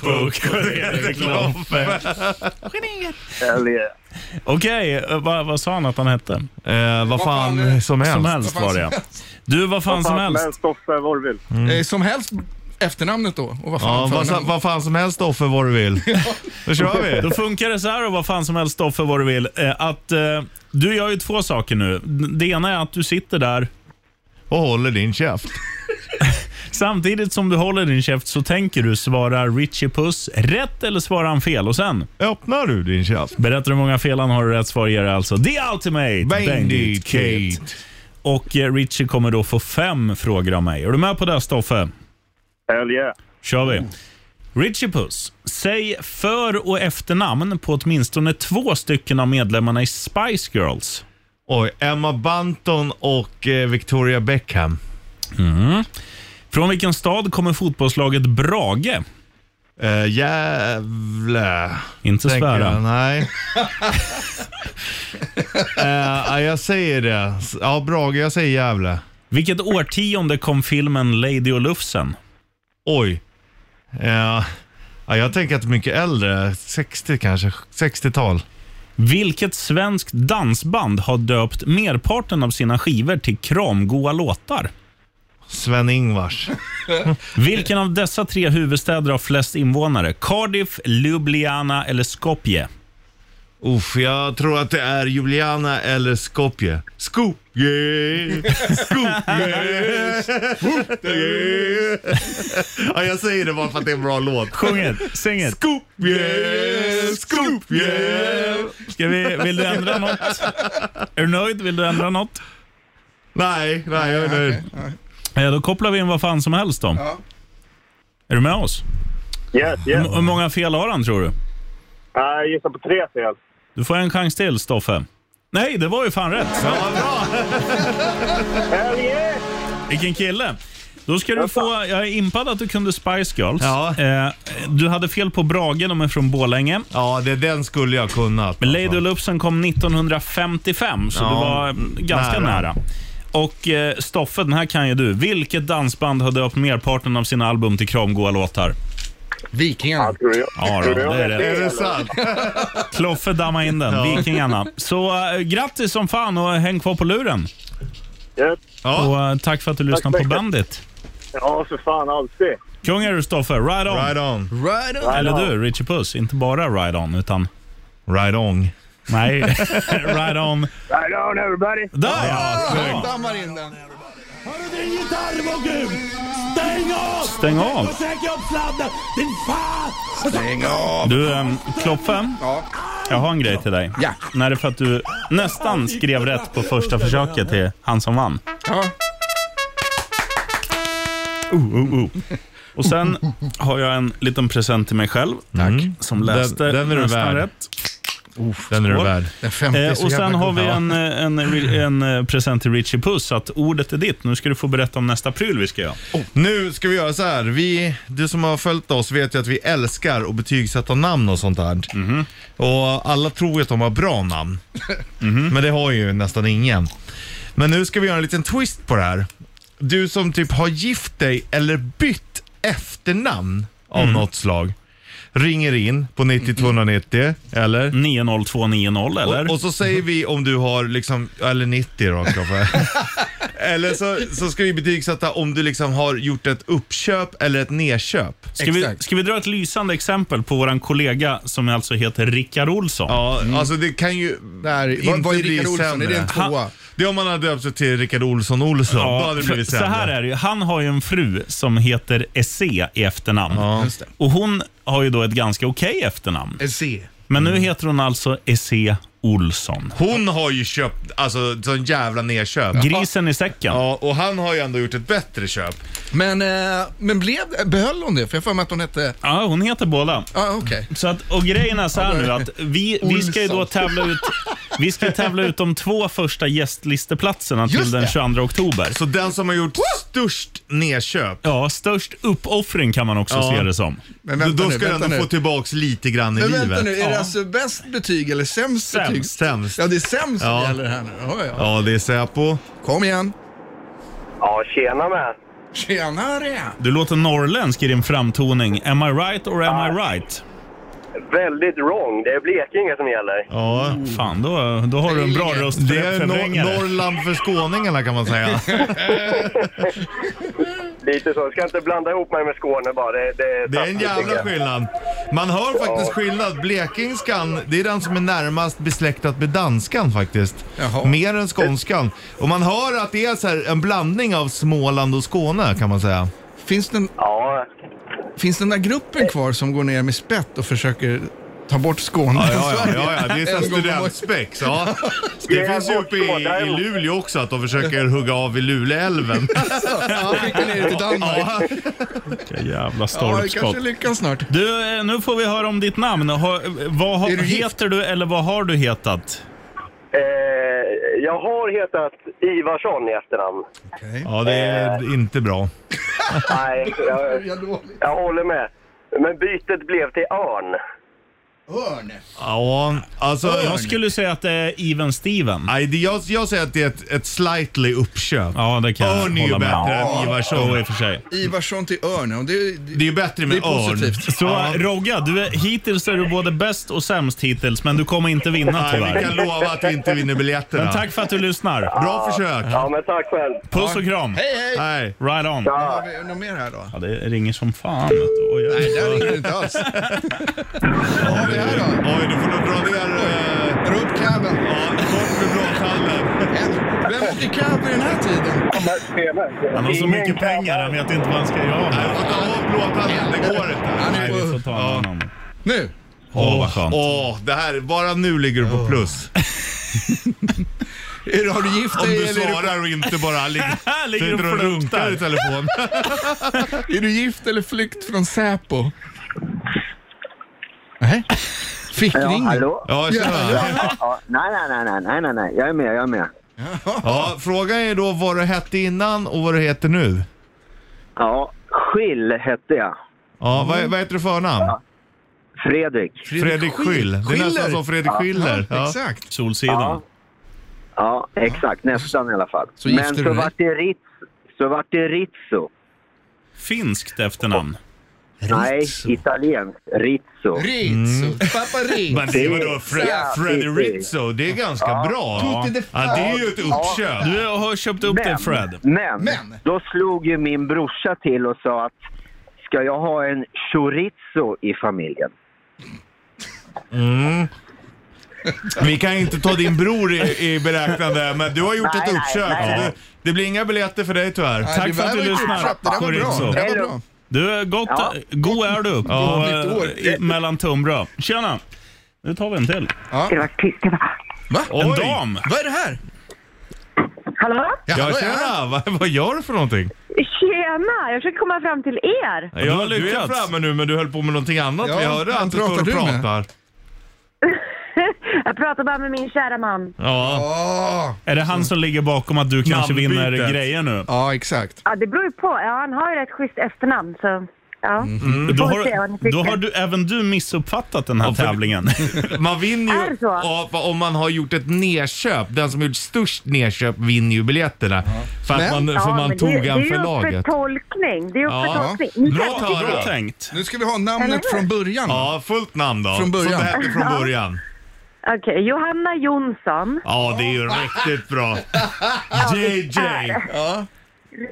Puckot heter Kloffe. Hell yeah. Okej, eh, vad, vad sa han att han hette? Eh, vad fan fan, som helst. Som helst var det ja. Du, vad fan Vad som fan som helst. helst, Stoffe, vad du vill. Eh, Som helst efternamnet då. Och vad fan Ja, vad, sa- vad fan som helst Offer vad du vill. Då kör vi. Då funkar det så här och vad fan som helst Stoffe vad du vill. Eh, Att, eh, du gör ju två saker nu. Det ena är att du sitter där Och håller din käft. Samtidigt som du håller din käft så tänker du, svarar Richie Puss rätt eller svarar han fel? Och sen Öppnar du din käft? berättar du hur många fel han har och rätt svar ger alltså The Ultimate Bandit. Kate. Och eh, Richie kommer då få fem frågor av mig. Är du med på det Stoffe? Hell yeah. kör vi. Richie Puss, säg för och efternamn på åtminstone två stycken av medlemmarna i Spice Girls. Oj, Emma Banton och eh, Victoria Beckham. Från vilken stad kommer fotbollslaget Brage? Uh, Jävla... Inte tänker jag. svära. Nej. Eh, ja, jag säger det. Ja, Brage, jag säger Gävle. Vilket årtionde kom filmen Lady och Lufsen? Oj. Eh, ja, jag tänker att mycket äldre. 60 kanske. 60-tal. Vilket svenskt dansband har döpt merparten av sina skivor till kramgoa låtar? Sven-Ingvars. Vilken av dessa tre huvudstäder har flest invånare? Cardiff, Ljubljana eller Skopje? Uff, jag tror att det är Juliana eller Skopje. Skopje! Skopje! Skopje! Ja, jag säger det bara för att det är en bra låt. Sjung it, sing it. Skopje! yeah! Ska vi, vill du ändra något? Är du nöjd? Vill du ändra något? Nej, nej, jag är nöjd. Ja, då kopplar vi in vad fan som helst då. Ja. Är du med oss? Yes, yes. Hur många fel har han tror du? Jag gissar på tre fel. Du får en chans till Stoffe. Nej, det var ju fan rätt. Hell yeah! Vilken kille. Då ska du få, jag är impad att du kunde Spice Girls. Ja. Eh, du hade fel på Brage, de är från Borlänge. Ja, det, den skulle jag kunnat. Men Lady. Lupsen kom 1955, så Ja, du var ganska nära. nära. Och eh, Stoffe, den här kan ju du. Vilket dansband har döpt merparten av sina album till kramgoa låtar? Vikingarna. Tror jag. Ja, då, det är det. Är det sant? Kloffe damma in den, Vikingarna. Så äh, grattis som fan och häng kvar på luren. Ja. Och äh, tack för att du lyssnade på mycket. Bandit. Ja, för fan alltid. Kung är du Stoffe, ride on. Right on. Right on. Eller du, Richie Puss. Inte bara ride on, utan Right on. nej, ride on. Right on everybody. Där ja! Dammar in den. Hörru din gitarrvågum! Stäng av! Stäng av. Och upp sladden! Din fan! Stäng av. Du, ähm, Kloffe. Ja. Jag har en grej till dig. Ja. När det är för att du nästan skrev rätt på första försöket till han som vann. Ja. Uh, uh, uh. Och sen har jag en liten present till mig själv. Tack. Som läste Den- den är nästan värd. rätt. Den är du värd. Den 50 är Eh, så och sen har vi en, eh, en, en, en present till Richie Puss, att ordet är ditt. Nu ska du få berätta om nästa pryl vi ska göra. Nu ska vi göra så här. Vi, du som har följt oss vet ju att vi älskar att betygsätta namn och sånt där. Och alla tror ju att de har bra namn. Men det har ju nästan ingen. Men nu ska vi göra en liten twist på det här. Du som typ har gift dig eller bytt efternamn av något slag. Ringer in på 9290 eller? 90290 eller? Och, och så säger vi om du har liksom, eller 90 då Kloffe. eller så, så ska vi betygsätta om du liksom har gjort ett uppköp eller ett nedköp. ska, vi, exakt. ska vi dra ett lysande exempel på våran kollega som alltså heter Rickard Olsson? Ja, alltså det kan ju Där, vad, inte vad är bli Rickard Olsson? Är det en tvåa? Det är om man har döpt sig till Rickard Olsson Olsson, då hade det blivit så sämre. här är det ju. Han har ju en fru som heter Esse i efternamn. Det. Och hon har ju då ett ganska okej efternamn. C. Men nu heter hon alltså Esse Olsson. Hon har ju köpt, alltså sån jävla nedköp. Grisen i säcken. Ja, och han har ju ändå gjort ett bättre köp. Men, eh, men blev, behöll hon det? För jag för mig att hon hette... Ja, hon heter båda. Ja, okej. Så att, och grejen är så här nu att vi, vi ska ju då tävla ut vi ska tävla ut de två första gästlisteplatserna till Just den det. 22 oktober. Så den som har gjort störst nedköp, Ja, störst uppoffring kan man också Ja. se det som. Men då, vänta då nu, ska vänta ändå nu. få tillbaks lite grann i Men livet. vänta nu, är Ja. det alltså bäst betyg eller sämst, Sämst. Betyg? Sämst. Ja, det är sämst Ja. som gäller här nu. Ja, ja. Ja, det är Säpo. Kom igen. Ja, tjena med. Tjenare! Du låter norrländsk i din framtoning. Am I right or am I right? Väldigt wrong. Det är Blekinge som gäller. Ja. Fan, då, då har du en bra röst Det är nor-. Norrland för skåningarna kan man säga. Lite så. Jag ska inte blanda ihop mig med Skåne bara. Det, det, Det är en jävla skillnad. Man hör faktiskt skillnad. Blekingskan, det är den som är närmast besläktat med danskan faktiskt. Jaha. Mer än skånskan. Och man hör att det är så här en blandning av Småland och Skåne kan man säga. Finns den, Ja, finns den där gruppen kvar som går ner med spett och försöker ta bort Skåne Ja, ja, ja, ja, ja. det är så här En gång om året. studentspex. Ja. Det finns ju uppe i, i. Luleå också att de försöker hugga av i Luleälven. Ja, skicka ner det till Danmark. Ja. Vilka jävla Ja, det stolpskott. kanske lyckas snart. Du, eh, nu får vi höra om ditt namn. Vad heter du eller vad har du hetat? Eh, jag har hetat Ivarsson i efternamn. ja, det är inte bra. Nej, jag, jag håller med. Men bytet blev till Örn. Örn. Ja, alltså... Jag skulle säga att det är Even Steven. Nej, det, jag, jag säger att det är ett, ett slightly uppköp. Ja, det kan jag Örn är ju hålla med om. bättre än Jo, Ivarsson. i och för sig. Ivarsson till Örn. Och det, det, Det är ju bättre med Det är positivt. örn. Så Ja. Rogga, du är, hittills är du både bäst och sämst hittills, men du kommer inte vinna Nej, vi tyvärr. kan lova att vi inte vinner biljetterna. Men tack för att du lyssnar. Bra försök. Ja, men tack själv. Puss och kram. Hej, hej! Nej. Right on. Har vi något mer här då? Ja, det ringer som fan. Vet du. Oj, Nej, oj, där ringer det inte alls. vi här då? Oj, du får nog dra ner... eh, Dra upp caben. Ja, bort med blåtallen. Vem åker cab vid den här tiden? Han har så mycket pengar, han vet inte vad han ska göra Nej, du får ta av blåtallen. Det går inte. Han är Nej, vi på... får ta en annan. Nu! Åh, vad skönt. Åh, det här, bara nu ligger du på plus. Är har du gift Om dig du eller är du, svarar och inte bara ligger, Ligger och runkar fluktar. i telefon. är du gift eller flykt från Säpo? Nej. Fick Ja, ring. hallå? Ja, tjena. Ja, nej, nej, nej, nej, nej, nej, jag är med, jag är med. Ja, frågan är då vad du hette innan och vad du heter nu. Ja, Schill hette jag. Ja, vad, vad heter du förnamn? Fredrik. Fredrik Skyll. Det är nästan som Fredrik Schiller. Ja. Exakt. Solsidan. Ja. Ja, exakt. Nästan i alla fall. Så Men så vart det Ritz, så vart det Rizzo. Finskt efternamn. Nej, italienskt. Rizzo. Rizzo. Pappa Rizzo. Men det var då Fre Ja, Freddy. Rizzo. Det är ganska bra. Tutti the Ja, det är ju ett uppköp. Du har köpt upp det Fred. Men, Men. då slog ju min brorsa till och sa att ska jag ha en chorizo i familjen? Vi kan inte ta din bror i, i beräknande, men du har gjort Nej, ett uppköp. nej, nej. det, det blir inga biljetter för dig tyvärr. Nej, Tack för att du uppköp. Det där var bra. Det där var bra. Du är gott, Ja. god är du på, Ja, nytt år. eh, i, mellan tumbrö. Tjena! Nu tar vi en till. Det var tyst. Det var... Va? En Oj. dam. Vad är det här? Hallå? Ja, hallå, tjena! Vad, vad gör du för någonting? Tjena! Jag försöker komma fram till er. du har Ja, du är lyckats. framme nu, men du höll på med någonting annat. Ja, Vi hörde att du står pratar och pratar. Jag pratar bara med min kära man. Ja. Åh. Är det han som ligger bakom att du kanske vinner Namnbytet. grejer nu? Ja, exakt. Ja, det beror ju på. Ja, han har ju rätt schysst efternamn, så... Ja. Mm. Vi Då får se vad har, tycker. då har du, även du missuppfattat den här Ja, för- tävlingen. Man vinner Är ju det så? ja, om man har gjort ett nedköp. Den som har gjort störst nedköp vinner ju biljetterna. För att Men- man, för man men tog det, en det är ju för laget. tolkning. Det är upp Ja. för tolkning. Ni Bra. Bra tänkt. Nu ska vi ha namnet från början. Ja, fullt namn då. Från början. Som det hette från början. Okej, Johanna Jonsson. Ja, det är ju riktigt bra. JJ. Ja.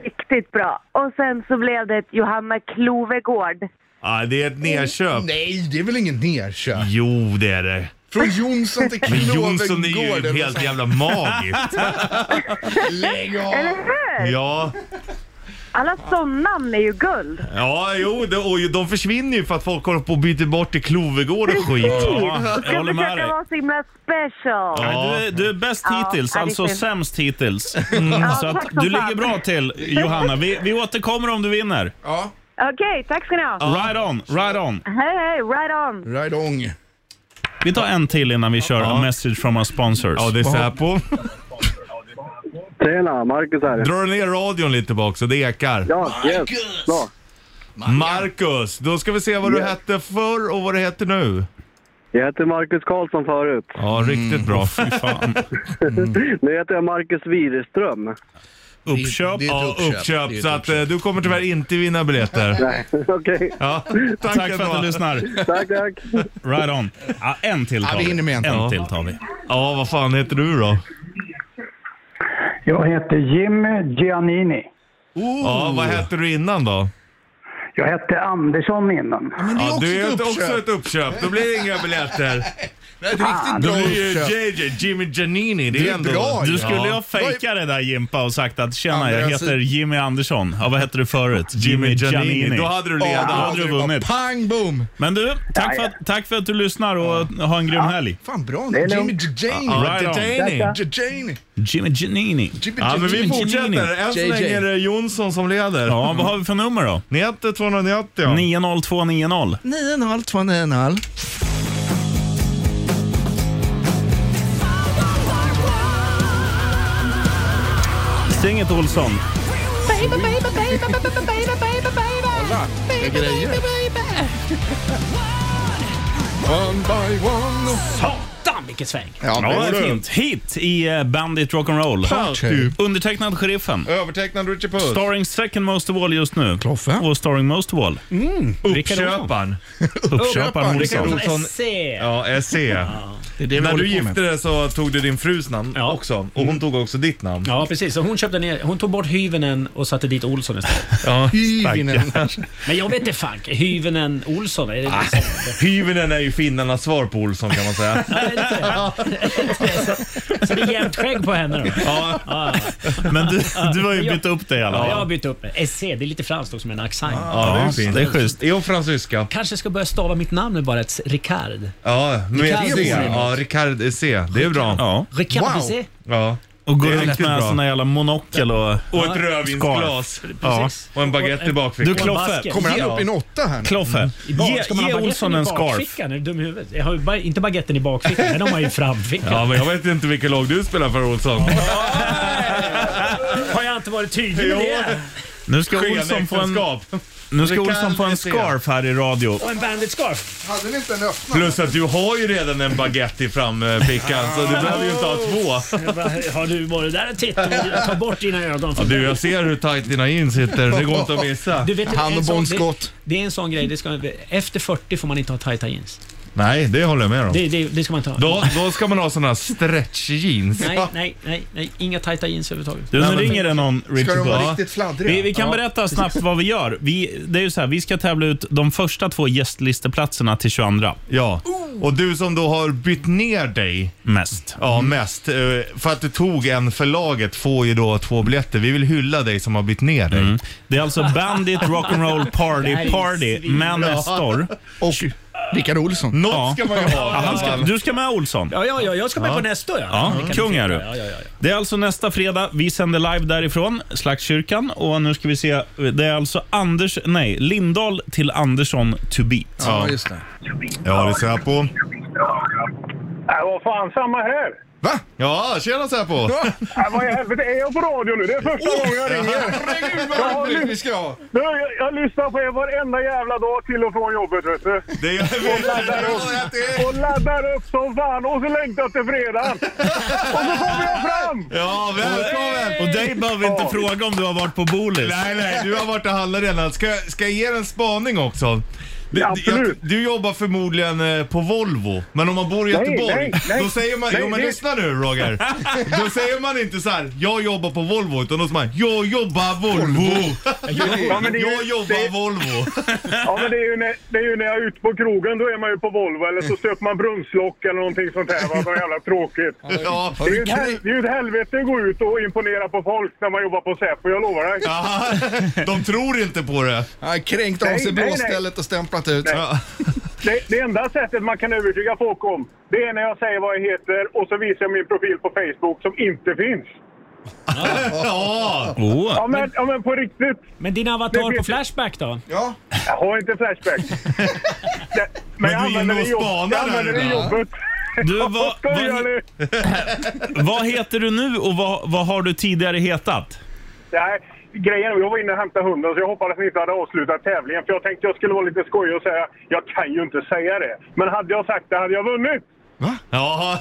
Riktigt bra. Och sen så blev det ett Johanna Klovegård. Ja, det är ett nedköp. Nej, det är väl ingen nerköp? Jo, det är det. Från Jonsson till Men Jonsson är ju helt jävla magiskt. Lägg av! Eller hur? Ja, Alla sådana är ju guld. ja jo, och de försvinner ju för att folk håller på och byter bort till Klovegård och skit. Ja, Jag jag ska håller med försöka dig. vara så himla special. Ja, Du, är, du är bäst Ja, hittills, ja, det är alltså synd. sämst hittills. Ja, Så att tack som du fan. ligger bra till Johanna. Vi, vi återkommer om du vinner. Ja, Okej, tack ska ni ha. Right on, right on. Hej, hej, right on. right on. Vi tar en till innan vi kör Ja. a message from our sponsors. Ja, det är Säpo. Tjena, Marcus här. Drar du ner radion lite bak så det ekar. Ja, yes. Bra. Marcus, då ska vi se vad du hette förr och vad du heter nu. Jag heter Marcus Karlsson förut. Ja, riktigt bra. Fy fan. Nu heter jag Marcus Widerström. Uppköp. Det är ett Ja, uppköp. uppköp. Det är ett Så att eh, uppköp. du kommer tyvärr inte vinna biljetter. Nej, okej. Ja, tack, Tack för att du lyssnar. Tack, tack. Right on. Ja, en till tar Ja, vi hinner med en till. En till tar vi. Ja, vad fan heter du då? Jag heter Jim Giannini. Ja, vad hette du innan då? Jag hette Andersson innan. Men det är Ja, också du är ett ett- också uppköp. ett uppköp. Då blir det inga biljetter. Det är ett riktigt bra uppköp. JJ, Jimmy Giannini. Det Det är är ändå... bra. Du skulle ju Ja. ha fejkat det där Jimpa och sagt att tjena, jag heter. Jimmy Andersson. Ja, vad hette du förut? Jimmy Giannini. Då hade du ledat. Då hade du vunnit. Pang bom! Men du, tack för, att, tack för att du lyssnar och ha en grym helg. Fan bra Det är Jimmy. Giannini. Jimmy Giannini. Jimmy Ja, men vi Jimmy fortsätter. Än så länge är det Jonsson som leder. Ja, vad har vi för nummer då? 90 290 ja. 90290. 90290. Sing it Olsson. Kolla, vilka grejer. One by one. Satan vilket sväng! Ja, det är fint. Hit i eh, Bandit Rock'n'Roll. Party. Undertecknad Sheriffen. Övertecknad Richard Puss. Starring second most of all just nu. Kloffe. Och starring most of all. Uppköparen. Uppköparen Rickard Olsson. Olsson. Se. Ja, SE. Det är det vi När håller du på gifte dig så tog du din frus namn Ja. också. Och hon tog också ditt namn. Ja, precis. Så hon, köpte ner, hon tog bort Hyvenen och satte dit Olsson istället. Ja, Hyvinen. Men jag vet inte fan. Hyvenen Olsson, är det liksom... Hyvinen är ju finnarnas svar på Olsson kan man säga. Nej, det är inte Så det är jämnt skägg på henne då? Ja. Ja. Men du, du har ju bytt upp det i alla Ja, jag har bytt upp det. SC, det är lite franskt också med en accent. Ja, det är fint. det är schysst. Är hon fransyska? Kanske ska börja stava mitt namn nu bara, ett Ricard. Ja, med Ricard. C. Ja, Ricard C. Det är bra. Ja. Ricard Wow. C. Ja. Och gå Det är runt med bra. sån där jävla monokel och... Och ett rödvinsglas. Ja. Precis. Och en baguette i Du bakfickan. Kloffe, basket. Kommer han upp i en åtta här nu? Kloffe, I bak, ge, ska man ge ha baguetten Olsson i en scarf. bakfickan? Är du dum i huvudet? Jag har ju ba, inte baguetten i bakfickan, den har man ju i framfickan. Ja, men jag vet inte vilket lag du spelar för Olsson. Har jag inte varit tydlig med det? Nu ska Olsson få en, Skenäktenskap. Nu ska Det Olsson få en scarf här i radio. Och en bandit-scarf. Hade ni inte en öppnad? Plus att du har ju redan en baguette i framfickan så du behöver ju inte ha två. Jag bara, Har du varit där och tittat? Ta bort dina ögon. Ja, du, jag ser hur tight dina jeans sitter. Det går inte att missa. Du vet, Han en och sån- Bondskott. Det, det är en sån grej. Det ska, efter 40 får man inte ha tajta jeans. Nej, det håller jag med om. Det, det, det ska man inte ha. Då, då ska man ha såna stretch jeans. Nej, nej, nej, nej. Inga tajta jeans överhuvudtaget. Du, nu ringer det någon Ska Richard de vara riktigt fladdriga? Vi, vi kan berätta snabbt vad vi gör. Vi, det är ju så här, vi ska tävla ut de första två gästlisteplatserna till 22 Ja, och du som då har bytt ner dig mest. Ja, mest. eh, För att du tog en för laget får ju då två biljetter. Vi vill hylla dig som har bytt ner dig. Det är alltså Bandit Rock'n'Roll Party Party med Nestor. Och Rickard Olsson. Något Ja. ska man ju ha. Ja, ska, du ska med Olsson. Ja, ja, ja, jag ska med på nästa. Ja, Ja, Det kan kung är du. Ja, ja, ja. Det är alltså nästa fredag. Vi sänder live därifrån, Slagskyrkan. Och nu ska vi se. Det är alltså Anders, nej, Lindahl till Andersson to beat. Ja, just det. Ja, det ser jag på. Äh, vad fan, samma här. Va? Ja, tjena Säpo! Äh, vad i helvete är jag på radio nu? Det är första gången jag ringer. Herregud Jag har vad roligt vi ska ha. Du, jag, jag lyssnar på er varenda jävla dag till och från jobbet. Vet du. Det gör vi. Och laddar upp, och laddar upp som fan och så längtar till fredagen. Och så kommer jag fram! Ja, välkommen! Och dig behöver vi inte fråga om du har varit på Bolis. Nej, nej, du har varit och handlat redan. Ska, ska jag ge er en spaning också? Ja, absolut. jag- Du jobbar förmodligen eh, på Volvo, men om man bor i Nej, Göteborg, nej, nej. då säger man, Nej, jo men lyssna nu Roger. Då säger man inte så här: jag jobbar på Volvo, utan då säger man, jag jobbar Volvo. Ja, men det är ju- Jag jobbar det- Volvo. Ja, men det är, ju när, det är ju när jag är ute på krogen, då är man ju på Volvo. Eller så stöper man brunnslock eller någonting sånt här. va. Så jävla tråkigt. Ja, Det är, ju ett hel, det är ju ett helvete att gå ut och imponera på folk när man jobbar på Säpo, jag lovar dig. ja, de tror inte på det. Har kränkt av sig blåstället och stämplat ut. Nej. Ja. Det, det enda sättet man kan övertyga folk om, det är när jag säger vad jag heter och så visar jag min profil på Facebook som inte finns. Ja. Oh. Ja, men, ja, men på riktigt. Men din avatar på Flashback då? Ja. Jag har inte Flashback. Det, men, jag du är använder inne det i och jobb- spanar jag använder det i där idag. jobbet. Du, vad- vad-. Vad heter du nu och vad, vad har du tidigare hetat? Nej, grejen jag var inne och hämtade hunden så jag hoppades att ni inte hade avslutat tävlingen. För jag tänkte jag skulle vara lite skojig och säga, jag kan ju inte säga det. Men hade jag sagt det hade jag vunnit. Ja,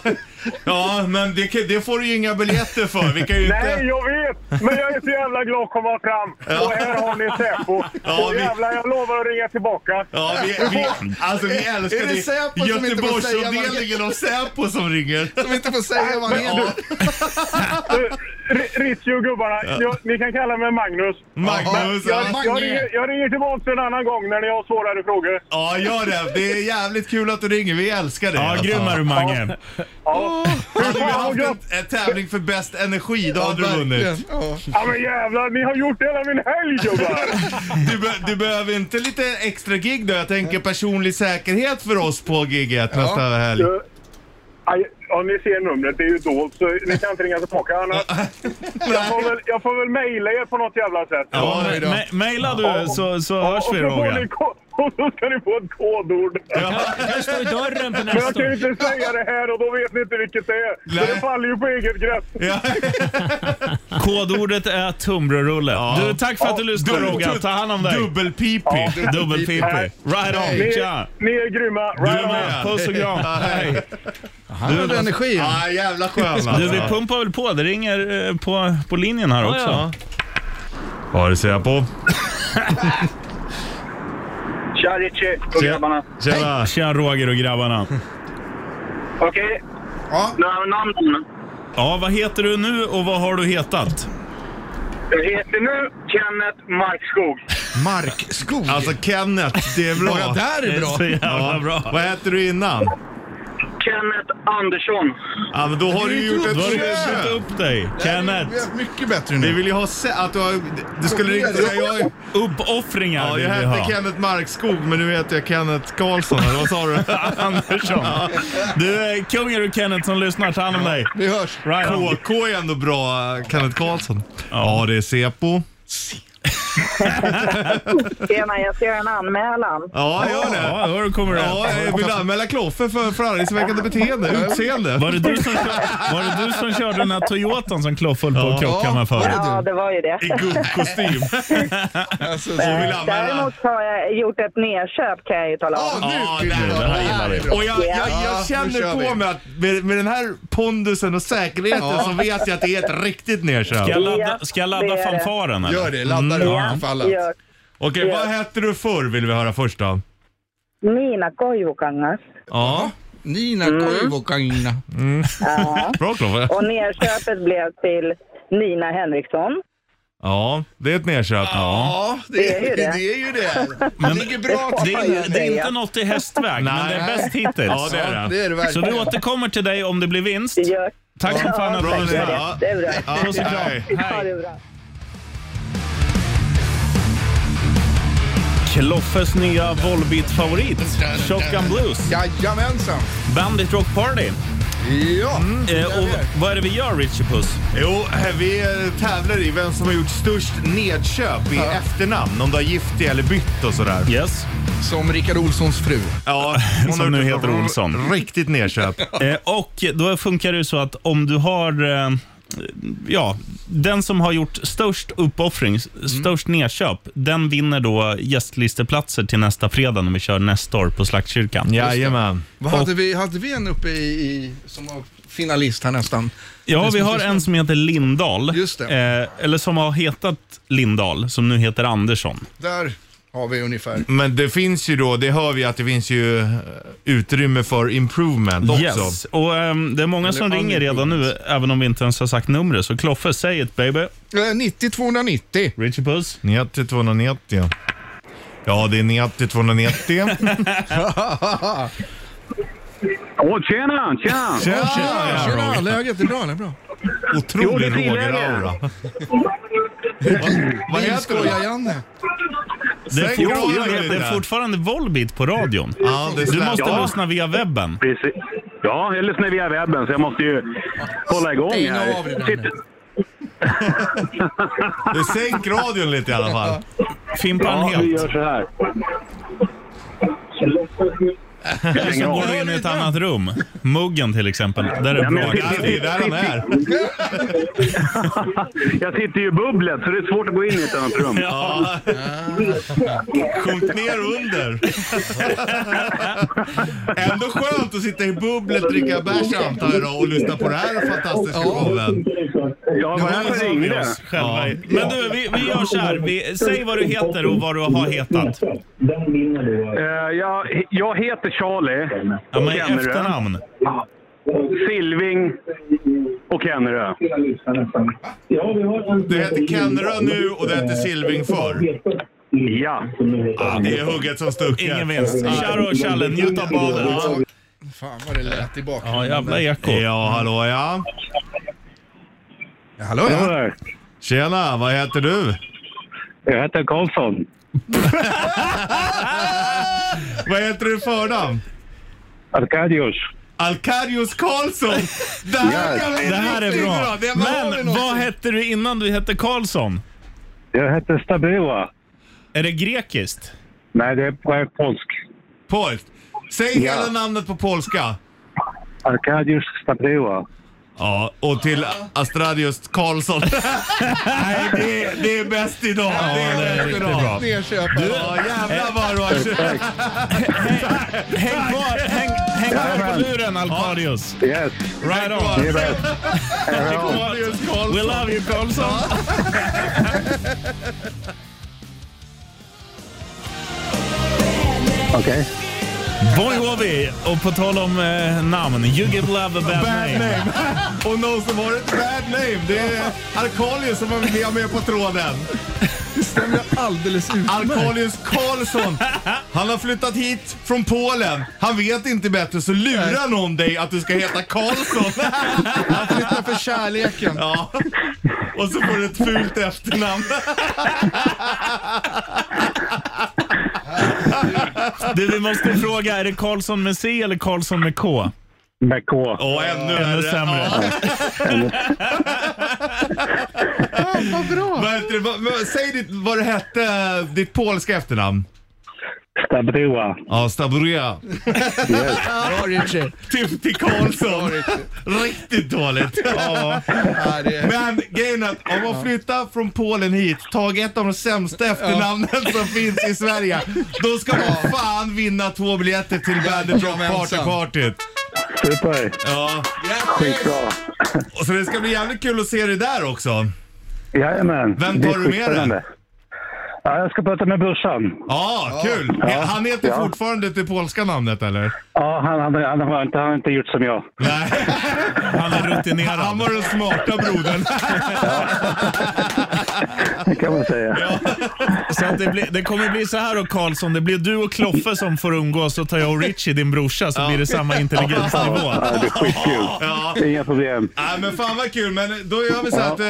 ja men det, kan- det får du ju inga biljetter för. Vi kan ju Nej, inte... jag vet! Men jag är så jävla glad att komma fram. Och här har ni Säpo. Ja, och vi- jävlar, jag lovar att ringa tillbaka. Ja, vi, vi, alltså vi älskar Är det det. Säpo som inte får säga vad- Göteborgsavdelningen av Säpo som ringer. Som inte får säga vad han heter. Du, R- Ritchie och gubbarna, jag, ni kan kalla mig Magnus. Magnus. Jag, Ja, jag, ringer, jag ringer tillbaka en annan gång när ni har svårare frågor. ja, gör det. Det är jävligt kul att du ringer. Vi älskar det. Ja, grym är du Mange. Ja. Hade vi haft en, en tävling för bäst energi, då hade du vunnit. Ja. Men jävlar, ni har gjort hela min helg gubbar! Du, be, du behöver inte lite extra gig då? Jag tänker personlig säkerhet för oss på giget nästa helg. Aj, Ja, ni ser numret, det är ju dolt så ni kan inte ringa tillbaka. Annars, jag, får väl, jag får väl mejla er på något jävla sätt. Ja, Maila du så, så hörs vi Roger. Ko- och så ska ni få ett kodord. Det kan stå i dörren på Men jag kan ju inte säga det här och då vet ni inte vilket det är. Så Nej. det faller ju på eget grepp. Ja. Kodordet är tunnbrödsrulle. Du, tack för att du lyssnade Dubbel- Roger. Ta hand om dig. Dubbel-pipi. Dubbelpipi. Right on. Ni, Tja. ni är grymma. Du Right är on. med. Puss och kram. Hej. Han hade energin. Ja, jävla skön alltså. Du, vi pumpar väl på. Det ringer eh, på, på linjen här också. ja. Ja, det ser jag på. Tja Ritchie och grabbarna. Tjena. Tja Roger och grabbarna. Okej, Ja. nu har jag namn. Ja, vad heter du nu och vad har du hetat? Jag heter nu Kenneth Markskog. Markskog. Alltså Kenneth, det är bra. Bara där är Det är så bra. jävla bra. Vad heter du innan? Kenneth Andersson. Ja, men då har du ju gjort ett Då har du försök. bytt upp dig. Kenneth. Mycket bättre Vi nu. vill ju ha se- att du har... Du skulle säga jag... Uppoffringar Ja, vill jag vi ha. hette Kenneth Markskog, men nu heter jag Kenneth Karlsson, eller vad sa du? Andersson. Du är kungen och Kenneth som lyssnar. Ta hand om dig. Vi hörs. Right on. KK är ändå bra, eh, Kenneth Karlsson. Ja, det är Sepo. Tjena, jag ska göra en anmälan. Ja, gör det. Ja, då kommer det. Ja, jag vill du anmäla Kloffe för förargelseväckande beteende, utseende? Var det, du som kör, var det du som körde den här Toyotan som Kloffe höll på att krocka med förut? Ja, det var ju det. I gubbkostym. Alltså, Så vill anmäla. Däremot har jag gjort ett nedköp kan jag ju tala om. Ja, nu. Det här gillar vi. Och jag, jag, jag Ja, nu känner kör på vi. mig att med, med den här pondusen och säkerheten så vet jag att det är ett riktigt nedköp. Ska jag ladda, ska jag ladda fanfaren eller? Gör det, ladda det Ja, gör. Okej, vad hette du förr vill vi höra först då? Nina Koivukangas. Ja, Nina Koivukanina. Ja. bra Kloffe. Och nedköpet blev till Nina Henriksson. Ja, det är ett nedköp. Ja, det, Det är ju det. det är ju det. Men det ligger bra det, till. är, det är inte något i hästväg, men det är bäst hittills. Ja, det är det. Det är det Så vi återkommer till dig om det blir vinst. Det. Tack som fan att du det. lyssnade. Ja. Det är bra. Ja, Puss och kram. hej. Kloffes nya Volbeat-favorit, Shotgun Blues. Jajamensan. Bandit Rock Party. Ja, Eh, det och vad är det vi gör, Richie Puss? Jo, vi eh, tävlar i vem som har gjort störst nedköp i efternamn. Om du har gift dig eller bytt och sådär. Yes. Som Rickard Olssons fru. Ja, hon Som nu heter Olsson. Riktigt nedköp. Eh, och då funkar det så att om du har eh, Ja, den som har gjort störst uppoffring, störst nedköp, den vinner då gästlisteplatser till nästa fredag när vi kör nästa år på Slaktkyrkan. Jajamän. Vad hade, vi, hade vi en uppe i, i som var finalist här nästan? Ja, vi har en som heter Lindahl. Just det. Eh, eller som har hetat Lindahl, som nu heter Andersson. Där har vi ungefär. Men det finns ju då, det hör vi att det finns ju eh, utrymme för improvement också. Yes. Och, ehm, det är många som Eller ringer redan nu, även om vi inte ens har sagt numret. Så Kloffe, säg ett baby. Eh, 90 290. Richie Puss. 90 290. Ja, det är 90 290. Åh, tjena, tjena! Tjena! Tjena, tjena. Läget är bra, det är bra. Otrolig Jo, Roger-aura. Vad heter du? Janne. Det är, fortfarande, det är fortfarande Volbeat på radion. Ja, Du måste Ja. lyssna via webben. Precis. Ja, jag lyssnar via webben så jag måste ju hålla igång Stäng här. av Du sänk radion lite i alla fall. Fimpa den Ja, vi helt. gör så här. Eller så går du in i ett annat rum. Muggen till exempel. Där är Ja, bra. Ja, det är där han är. Jag sitter ju i bubblet så det är svårt att gå in i ett annat rum. Ja. Sjunk ner under. Ändå skönt att sitta i bubblet, dricka bärs antar jag och lyssna på det här fantastiska showen. Ja, det var därför ringde. Själva. Men du, vi, vi gör så här. Vi, säg vad du heter och vad du har hetat. Eh, jag, jag heter Charlie. Ja, men Kennerö. efternamn. Silving och Kennerö. Du heter Kennerö nu och du heter Silving förr. Ja. Ja, det är hugget som stucket. Ingen vinst. Kör och Challe, njut av badet. Fan vad det lät i bakgrunden. Ja, jävla eko. Ja, hallå ja. Ja, Hallå ja. Tjena, vad heter du? Jag heter Karlsson. Vad heter du i förnamn? Arkadius. Alkarius Karlsson! Det här kan bli Det här är bra. Det Men vad hette du innan du hette Karlsson? Jag heter Stabila. Är det grekiskt? Nej, det är på polsk. Polskt. Säg Ja. hela namnet på polska. Arkadius Stabila. Ja, och till Astradius Karlsson. Nej, det är, det är bäst idag. Ja, det är bäst idag. bra. Ja, jävlar vad du har kört. Häng kvar, häng, häng kvar på luren Alkarius. Yes. Right on. Det är bäst. We love you Karlsson. Okej. Bon Jovi. Och på tal om eh, namn. You give love a bad, Bad name. name. Och någon som har ett bad name. Det är Alkalius som vi har med på tråden. Det stämmer alldeles utmärkt. Alkalius Karlsson. Han har flyttat hit från Polen. Han vet inte bättre så lurar någon dig att du ska heta Karlsson. Han flyttar för kärleken. Ja. Och så får du ett fult efternamn. Du, vi måste fråga, är det Karlsson med C eller Karlsson med K? Med K. Åh, ännu Ännu sämre. Vad bra. Vad heter det? Vad- vad- Säg ditt, vad det hette, ditt polska efternamn. Stabroa. Ja, Staburia. Bra Richie. Till, till Karlsson. Riktigt dåligt. Ja. Men grejen är att om man flyttar från Polen hit, tagit ett av de sämsta efternamnen som finns i Sverige, då ska man fan vinna två biljetter till Bandit Rock Party Jajamensan. Partyt. Super. Ja, Skitbra. och så det ska bli jävligt kul att se dig där också. Jajamän. Vem tar du med dig? Ja, jag ska prata med brorsan. Ja, kul. Ja. Han heter Ja. fortfarande det polska namnet eller? Ja, han, han, han, har inte, han har inte gjort som jag. Nej, Han är rutinerad. han var den smarta brodern. Det kan man säga. Så att det, blir, det kommer bli så här då Karlsson, det blir du och Kloffe som får umgås och tar jag och Richie, din brorsa, så blir det samma intelligensnivå. Ja, det är skitkul. Ja. Inga problem. Nej men fan vad kul, men då gör vi så att eh,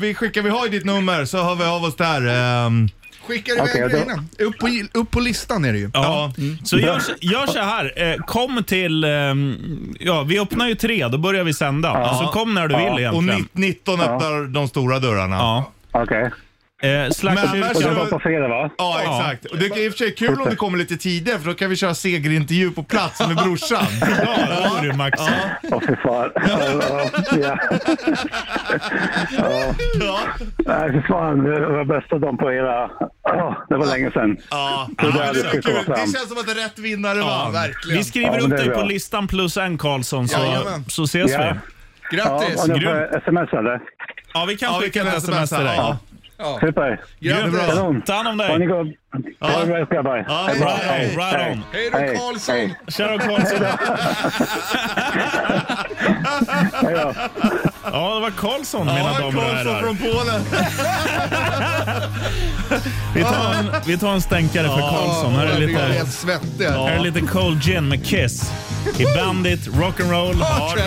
vi skickar, vi har ju ditt nummer så hör vi av oss där. ehm. Skickar iväg Okej, då- grejerna. Upp på, upp på listan är det ju. Ja. Så gör, gör så här, eh, kom till, ehm, ja vi öppnar ju tre, då börjar vi sända. Så kom när du vill och egentligen. ni- 19 öppnar de stora dörrarna. Ja. Okej. Eh, Men annars det var vi- på fredag va? Ja, exakt. Och det är i och för sig kul om det kommer lite tidigare för då kan vi köra segerintervju på plats med brorsan. Ja, det vore ju max. Åh fy fan. Ja, ja. ja. Ja. Nej fy fan, det var bästa dagen på era... Ja, det var länge sedan. Ja, Det men det, ska är kul. det fram. känns som att rätt vinnare vann. verkligen. Vi skriver Ja, men upp det är dig på bra. listan plus en Karlsson, så, Jajamän. så ses Ja. vi. Ja, Grattis! och Grymt. får sms eller? Ja, vi kan Ja, vi skicka kan ett sms till dig. Ja. Ja. Super. Grattis! Kanon. Ta hand om Ha dig. gott. Ha det bra grabbar. Ja, Hej då. right on, Hej. right Hej. on. Hej då Hej. Karlsson! Tja då Karlsson. Hej då. Ja, det var Karlsson mina damer och Karlsson herrar. från Polen. Vi tar en, vi tar en stänkare för Karlsson. Här är Jag blir lite, helt svettig. här är lite Cold Gin med Kiss. I Bandit Rock'n'Roll Party.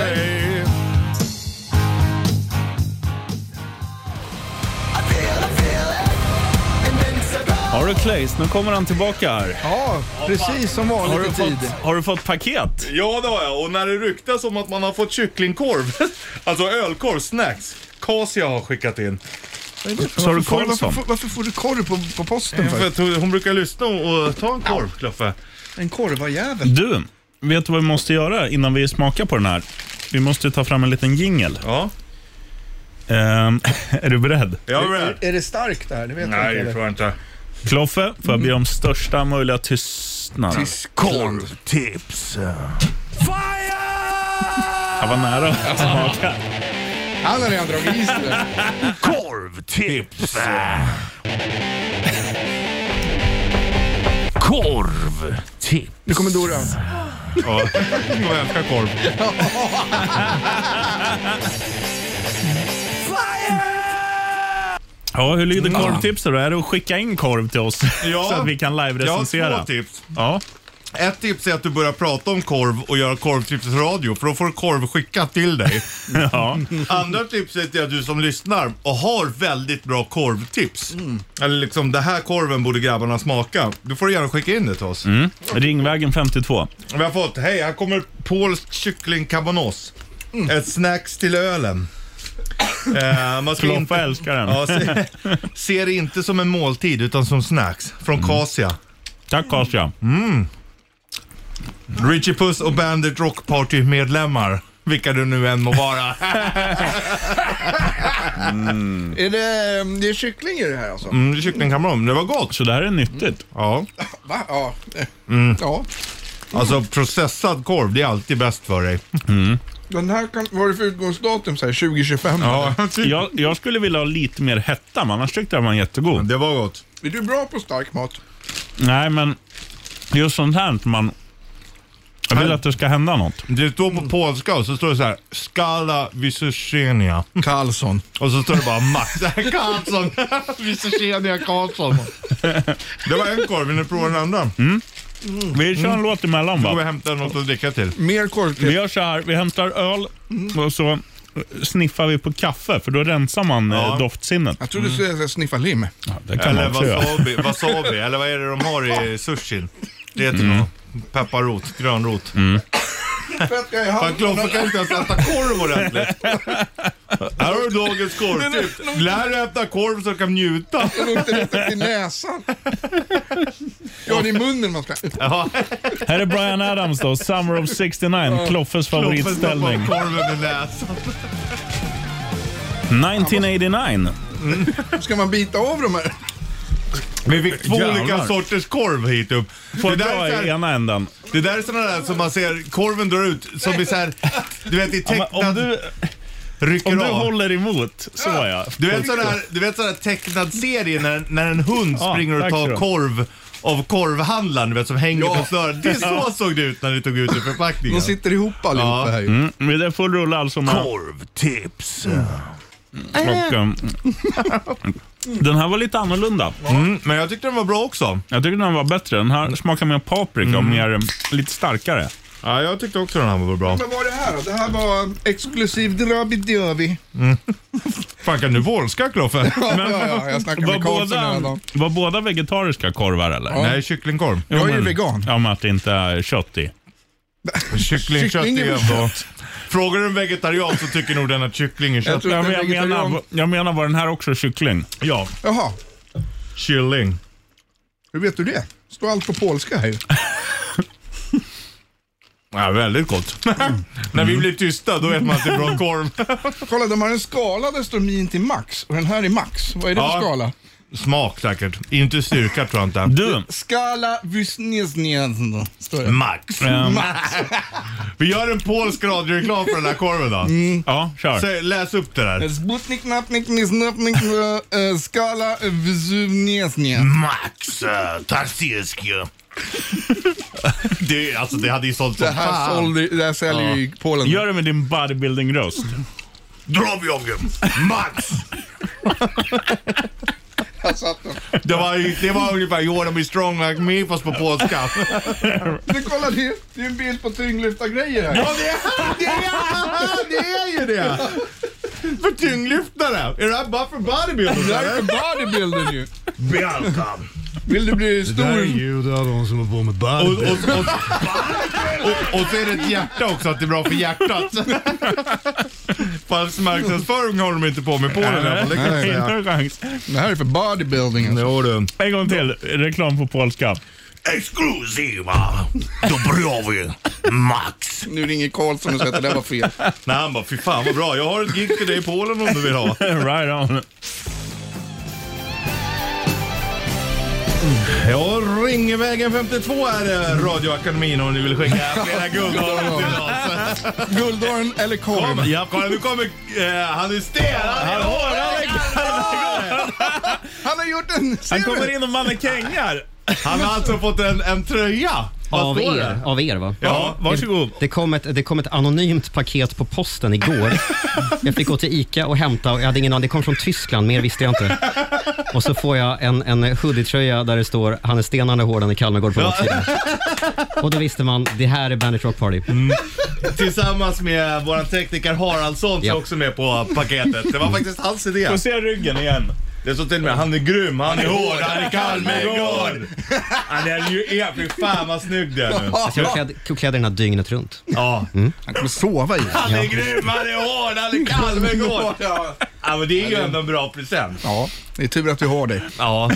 Har du Claes, nu kommer han tillbaka här. Ja, precis som Har vanligt du i tid. fått, har du fått paket? Ja det har jag och när det ryktas om att man har fått kycklingkorv, alltså ölkorv, snacks. Kasia har skickat in. Så har du Varför får, varför, varför får du korv på, på posten För för? hon hon brukar lyssna och och ta en korv, Kloffe. En korvajävel. Du, vet du vad vi måste göra innan vi smakar på den här? Vi måste ta fram en liten jingel. Ja, Ehm, är du beredd? jag är Är, beredd. är det starkt det här? Det vet jag Nej, inte. det eller? tror jag inte. Kloffe, får jag be om största möjliga tystnad? Tyskland. Tips. Jag var nära att smaka. Han har redan dragit i sig det. Korvtips. Korvtips. Nu kommer Dora. Ja, jag älskar korv. Ja, hur lyder korvtipset då? Är det att skicka in korv till oss Ja. så att vi kan Jag har live-recensera? två tips. Ja. Ett tips är att du börjar prata om korv och göra korvtipsradio för då får du korv skickat till dig. ja. Andra tipset är att du som lyssnar och har väldigt bra korvtips. Eller liksom, det här korven borde grabbarna smaka. Du får gärna skicka in det till oss. Mm. Ringvägen 52. Vi har fått, hej här kommer polsk kyckling cabanos. Ett snacks till ölen. Eh, man ska Kloffe inte, älskar den. ja, se, se det inte som en måltid utan som snacks. Från Kasia. Tack Kasia. Richie Puss och Bandit Rock Party medlemmar. Vilka du nu än må vara. Är det, det är kyckling i det här alltså? Mm, det är kycklingkameron. Det var gott. Så det här är nyttigt. Ja. Va? Ja. ja. Alltså processad korv, det är alltid bäst för dig. Den här kan, vad är det för utgångsdatum? Så här, 2025? Ja, Jag, jag skulle vilja ha lite mer hetta, men annars tyckte jag den var jättegod. det var gott. Är du bra på stark mat? Nej, men just sånt här man Jag vill att det ska hända något. Det står på polska och så står det så här, Skala Vysochenia. Karlsson. Och så står det bara Max Karlsson. Vysochenia Karlsson. Det var en korv, vill ni prova den andra? Mm. Vi kör en låt emellan Då går vi va? och hämtar något att dricka till. Mer korv Vi gör så här, vi hämtar öl och så sniffar vi på kaffe för då rensar man Ja. ja. doftsinnet. Jag trodde du skulle säga sniffa lim. Ja, det kan Eller man också göra. wasabi, wasabi, eller vad är det de har i sushin? Det heter Mm. något. Pepparrot, grönrot. Fan. Kloffe kan inte ens äta korv ordentligt. Här har du dagens korvtips. Lär dig äta korv så du kan njuta. Det luktar lite i näsan. Ja, det är munnen man ska... Ja. Här är Brian Adams då, Summer of 69, Kloffes favoritställning. Korven i näsan. 1989. Ska man bita av de här? Vi fick två Jävlar. olika sorters korv hit upp. Får Det jag där, dra i ena änden? det där är sådana där som man ser, korven drar ut, som blir så här, du vet i Ja, tecknad, om du, rycker om du av. håller emot, så ja. Du vet sån här, du vet sån här tecknad serie när, när en hund Ja, springer och tack tar korv av korvhandlaren, du vet som hänger Ja. på snöret. Det är så såg det ut när ni tog ut ur förpackningen. De sitter ihop allihopa Ja. här ju. Mm, men det får rulla alltså med... Korvtips. Och, um, den här var lite annorlunda. Mm, men jag tyckte den var bra också. Jag tycker den var bättre. Den här smakar mer paprika och mer, um, lite starkare. Ja, jag tyckte också den här var bra. Men vad var det här då? Det här var exklusiv Drabidovi. Fan kan du polska Kloffe? Ja, ja, ja, jag snackar Var med Karlsson hela båda, dagen. var båda vegetariska korvar eller? Nej, kycklingkorv. Jo, Jag är ju men- vegan. Ja, men att det inte är kött i. Kycklingkött Kyckling är är väl ändå... Frågar du en vegetarian så tycker nog den att kyckling är Jag kött. tror Ja, men jag, vegetarian... menar, jag menar, var den här också kyckling? Ja, Jaha, chilling. hur vet du det? Står allt på polska här ju. Ja, väldigt gott. När vi blir tysta då vet man att det är bra korv. Kolla, de har en skala där står min till max och den här är max. Vad är det för Ja. skala? Smak säkert. Inte styrka tror jag inte. Du, Skala Wysniesnien, står det. Max. ehm, Vi gör en polsk radioreklam för den här korven då. ja, kör. Säg, läs upp det där. Sputnik, napnik, nisnapnik, eh, skala Wysniesnien. Max uh, Tarsiewski. det, alltså, det hade ju sålt som Det här, fan. sålde, det här säljer ju i Polen. Gör det med din bodybuilding-röst. Drobjoggen. Max. Här satt den. Det var, ju- det var ungefär You wanna be strong like me fast på polska. Men kolla, det, det är en bild på tyngdlyftargrejer här. Ja, det är, det, är, det är ju det! För tyngdlyftare. Är det här bara för bodybuilders Det här är eller? för bodybuildern ju. Welcome. Vill du bli Det där är stor? ljudet av de som har på med Och, och, bodybuilding. och, och, och så är det ett hjärta också, att det är bra för hjärtat. Fast marknadsföring har de inte på med alla fall, det kan jag säga. Inte en chans. Det här är för bodybuilding. Alltså. Jo du. En gång till. Reklam på polska. Exklusiva Dobrovi Max. Nu ringer Karlsson och säger att det där var fel. Nej, han bara, fy fan vad bra. Jag har ett gig till dig i Polen om du vill ha. right on. Ja, Ringvägen 52 är det, Radioakademin om ni vill skicka flera guldhorn till oss. Guldorn eller korv? Ja, kolla nu kommer eh, han är sten. Han är han har gjort en... Han kommer in och mannekängar. Han har alltså fått en, en tröja. Av står er, det? av er va? Ja, varsågod. Det kom, ett, det kom ett anonymt paket på posten igår. Jag fick gå till ICA och hämta och jag hade ingen aning. Det kom från Tyskland, mer visste jag inte. Och så får jag en, en hoodie-tröja där det står “Han är stenande hård, han är Kalmargård” på baksidan. Och då visste man, det här är Bandit Rock Party. Tillsammans med vår tekniker Haraldsson som Ja. också är med på paketet. Det var faktiskt hans idé. Får se ryggen igen. Det står till och med han är grym, han är hård, han är Kalmargård. Han är ju er, fy fan vad snygg du är nu. Jag klädd, tog kläderna dygnet runt. Ja. Han kommer sova i Han är grym, han är hård, han är Kalmargård. Ja men det är ju ändå en bra present. Ja, det är tur att du har dig. Ja.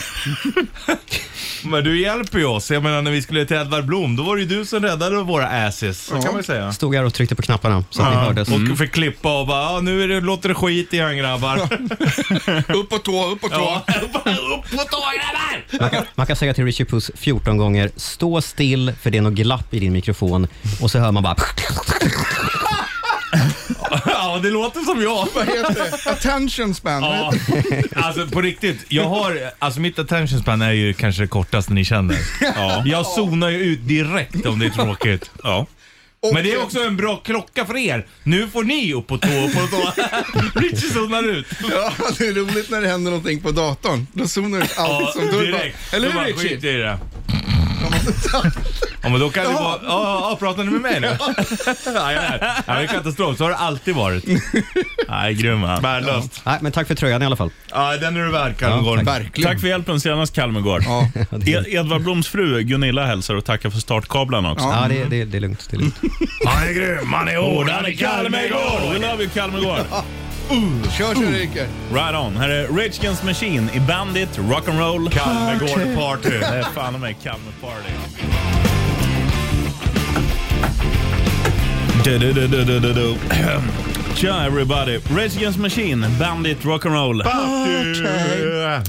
Men du hjälper ju oss. Jag menar när vi skulle till Edvard Blom, då var det ju du som räddade våra asses. Så kan man ju säga. Stod här och tryckte på knapparna så att ni hördes. Och fick klippa och bara, ja, nu är det, låter det skit igen grabbar. Upp på tå, upp på tå. Ja. Upp på tå grabbar! Man kan, man kan säga till Richie Puss 14 gånger, stå still för det är något glapp i din mikrofon. Och så hör man bara... Ja, det låter som jag. Vad heter det? Attention span. vad Ja, heter alltså på riktigt. Jag har, alltså mitt attention span är ju kanske det kortaste ni känner. Ja. Jag zonar ju ut direkt om det är tråkigt. Ja. Men det är också en bra klocka för er. Nu får ni upp på tå och på tå. Richie zonar ut. Ja, det är roligt när det händer någonting på datorn. Då zonar det ut allt Ja, som då är det bara, direkt. Eller hur Skit Richie? i det. Ja men då kan du bara, ja, ja, pratar ni med mig nu? Är. Ja, det är katastrof, så har det alltid varit. Nej, grym han. Värdelöst. Nej, men tack för tröjan i alla fall. Ja, den är du värd Kalmegård. Verkligen. Tack för hjälpen senast Kalmegård. Ja. Ed- Edvard Bloms fru Gunilla hälsar och tackar för startkablarna också. Ja, det, det, det är lugnt. Det är lugnt. Han är grym, han är hård, han är Kalmegård! We love you Kalmegård! Kör så ryker. Right on. Här är Rage Against Machine i Bandit Rock'n'Roll. Kalmegård party. Det är fan mig Kalmar Party. Du, du, du, du, du, du, du. Tja everybody. Rage Against Machine, Bandit Rock'n'Roll.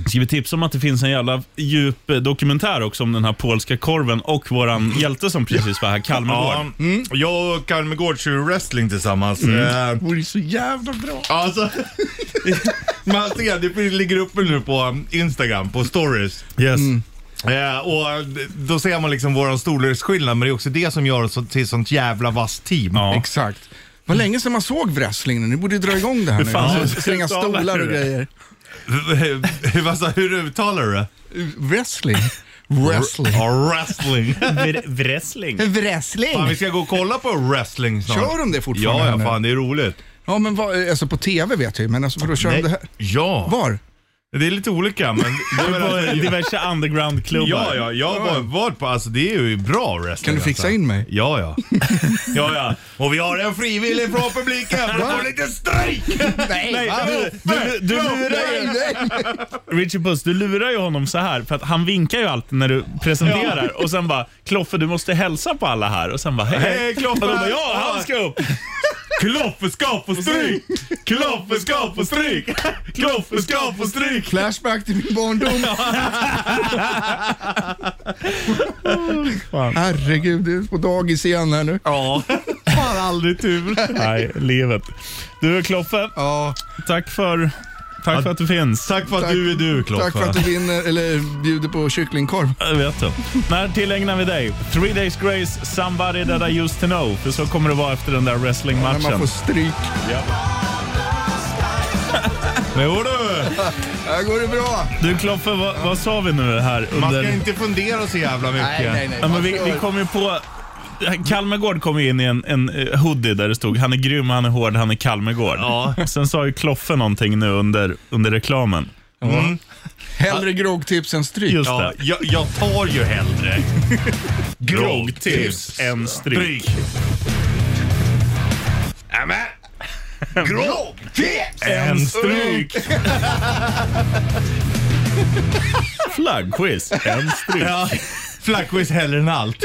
Ska vi tipsa om att det finns en jävla djup eh, dokumentär också om den här polska korven och våran hjälte som precis var här, Kalmegård. Ja, jag och Kalmegård kör wrestling tillsammans. Eh, Det vore så jävla bra. Alltså, man ser, det ligger uppe nu på Instagram, på stories. Yes. Eh, och då ser man liksom våran storleksskillnad, men det är också det som gör oss till sånt jävla vasst team. Ja. Exakt. Vad länge sedan man såg wrestling nu. Ni borde ju dra igång det här nu. fan, Alltså, Slänga stolar och grejer. hur, vad sa- hur uttalar du det? Wrestling. Wrestling. Wrestling. Wrestling. Wrestling? Fan, vi ska gå och kolla på wrestling snart. Kör de det fortfarande Ja, ja, fan det är roligt. Ja, men vad, alltså på tv vet jag ju, men alltså för då kör de det här. Ja, Var? Det är lite olika men... Du är på diverse undergroundklubbar. Ja, ja, jag har varit på, alltså det är ju bra wrestling. Kan du fixa alltså. in mig? Ja, ja. ja, ja. Och vi har en frivillig från publiken. Du får lite stryk! Nej, Nej, va? du, du, du, lurar ju, Richie Puss, du lurar ju honom så här för att han vinkar ju alltid när du presenterar och sen bara Kloffe du måste hälsa på alla här och sen bara hej, Hej, Kloffe. Och då bara, ja han ska upp. Kloffe ska få stryk! Kloffe ska få stryk! Kloffe ska få stryk! Flashback till min barndom. Herregud, du är på dagis igen här nu. Ja, fan aldrig tur. Nej, livet. Du Kloffe, Ja, tack för, tack för att du finns. Tack för att Tack. du är du Kloffe. tack för att du vinner, eller bjuder på kycklingkorv. Jag vet du. När tillägnar vi dig? Three Days Grace, Somebody That I Used To Know. För så kommer det vara efter den där När man wrestlingmatchen. får stryk. Jo du, Här går det bra. Du Kloffe, vad, vad sa vi nu här man under... ska inte fundera så jävla mycket. Nej, nej, nej. Ja, men Man vi, vi kom ju på... Kalmegård kom in i en, en eh, hoodie där det stod han är grym, han är hård, han är Kalmegård. Ja. Sen sa ju Kloffe någonting nu under, under reklamen. Mm. Hellre groggtips än stryk. Just Ja, det. jag, jag tar ju hellre Groggtips än stryk. Nämen! Groggtips En stryk. Flaggquiz. En stryk. Ja, Flaggquiz hellre än allt.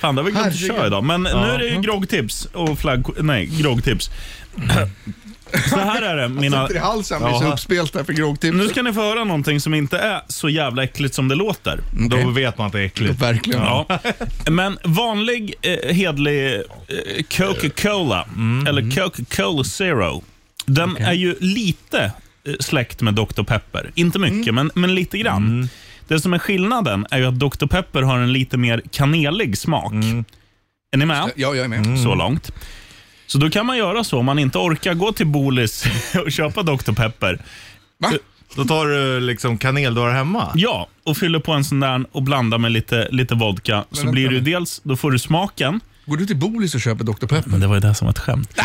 Fan, det har vi glömt att köra idag. Men nu är det ju groggtips och flagg... Nej, groggtips. Så här är det, mina... Sitter i halsen, blir så uppspelt här för groggtips. Nu ska ni få höra någonting som inte är så jävla äckligt som det låter. Då vet man att det är äckligt. Verkligen. Ja. Men vanlig eh, hedlig eh, Coca-Cola, eller Coca-Cola Zero, den är ju lite eh, släkt med Dr. Pepper. Inte mycket, men, men lite grann. Det som är skillnaden är ju att Dr. Pepper har en lite mer kanelig smak. Är ni med? Ja, jag är med. Så långt. Så då kan man göra så om man inte orkar gå till Bolis och köpa Dr. Pepper. Va? Då tar du liksom kanel du har hemma. Ja, och fyller på en sån där och blandar med lite, lite vodka. så vänta blir ju nu. dels, då får du smaken. Går du till Bolis och köper Dr. Pepper? Men det var ju det som var ett skämt.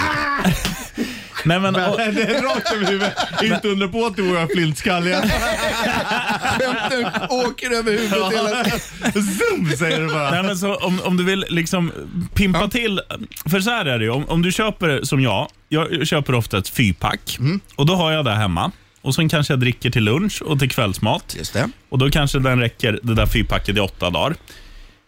Nej, men, och, Det är rakt över huvudet. Inte undra på att du och jag är flintskalliga. Skämten åker över huvudet hela. Zoom säger du bara. nej, men så, om, om du vill liksom pimpa till, för så här är det ju, om, om du köper som jag, jag köper ofta ett fyrpack och då har jag det hemma. Och Sen kanske jag dricker till lunch och till kvällsmat. Just det. Och Då kanske den räcker, det där fyrpacket, i åtta dagar.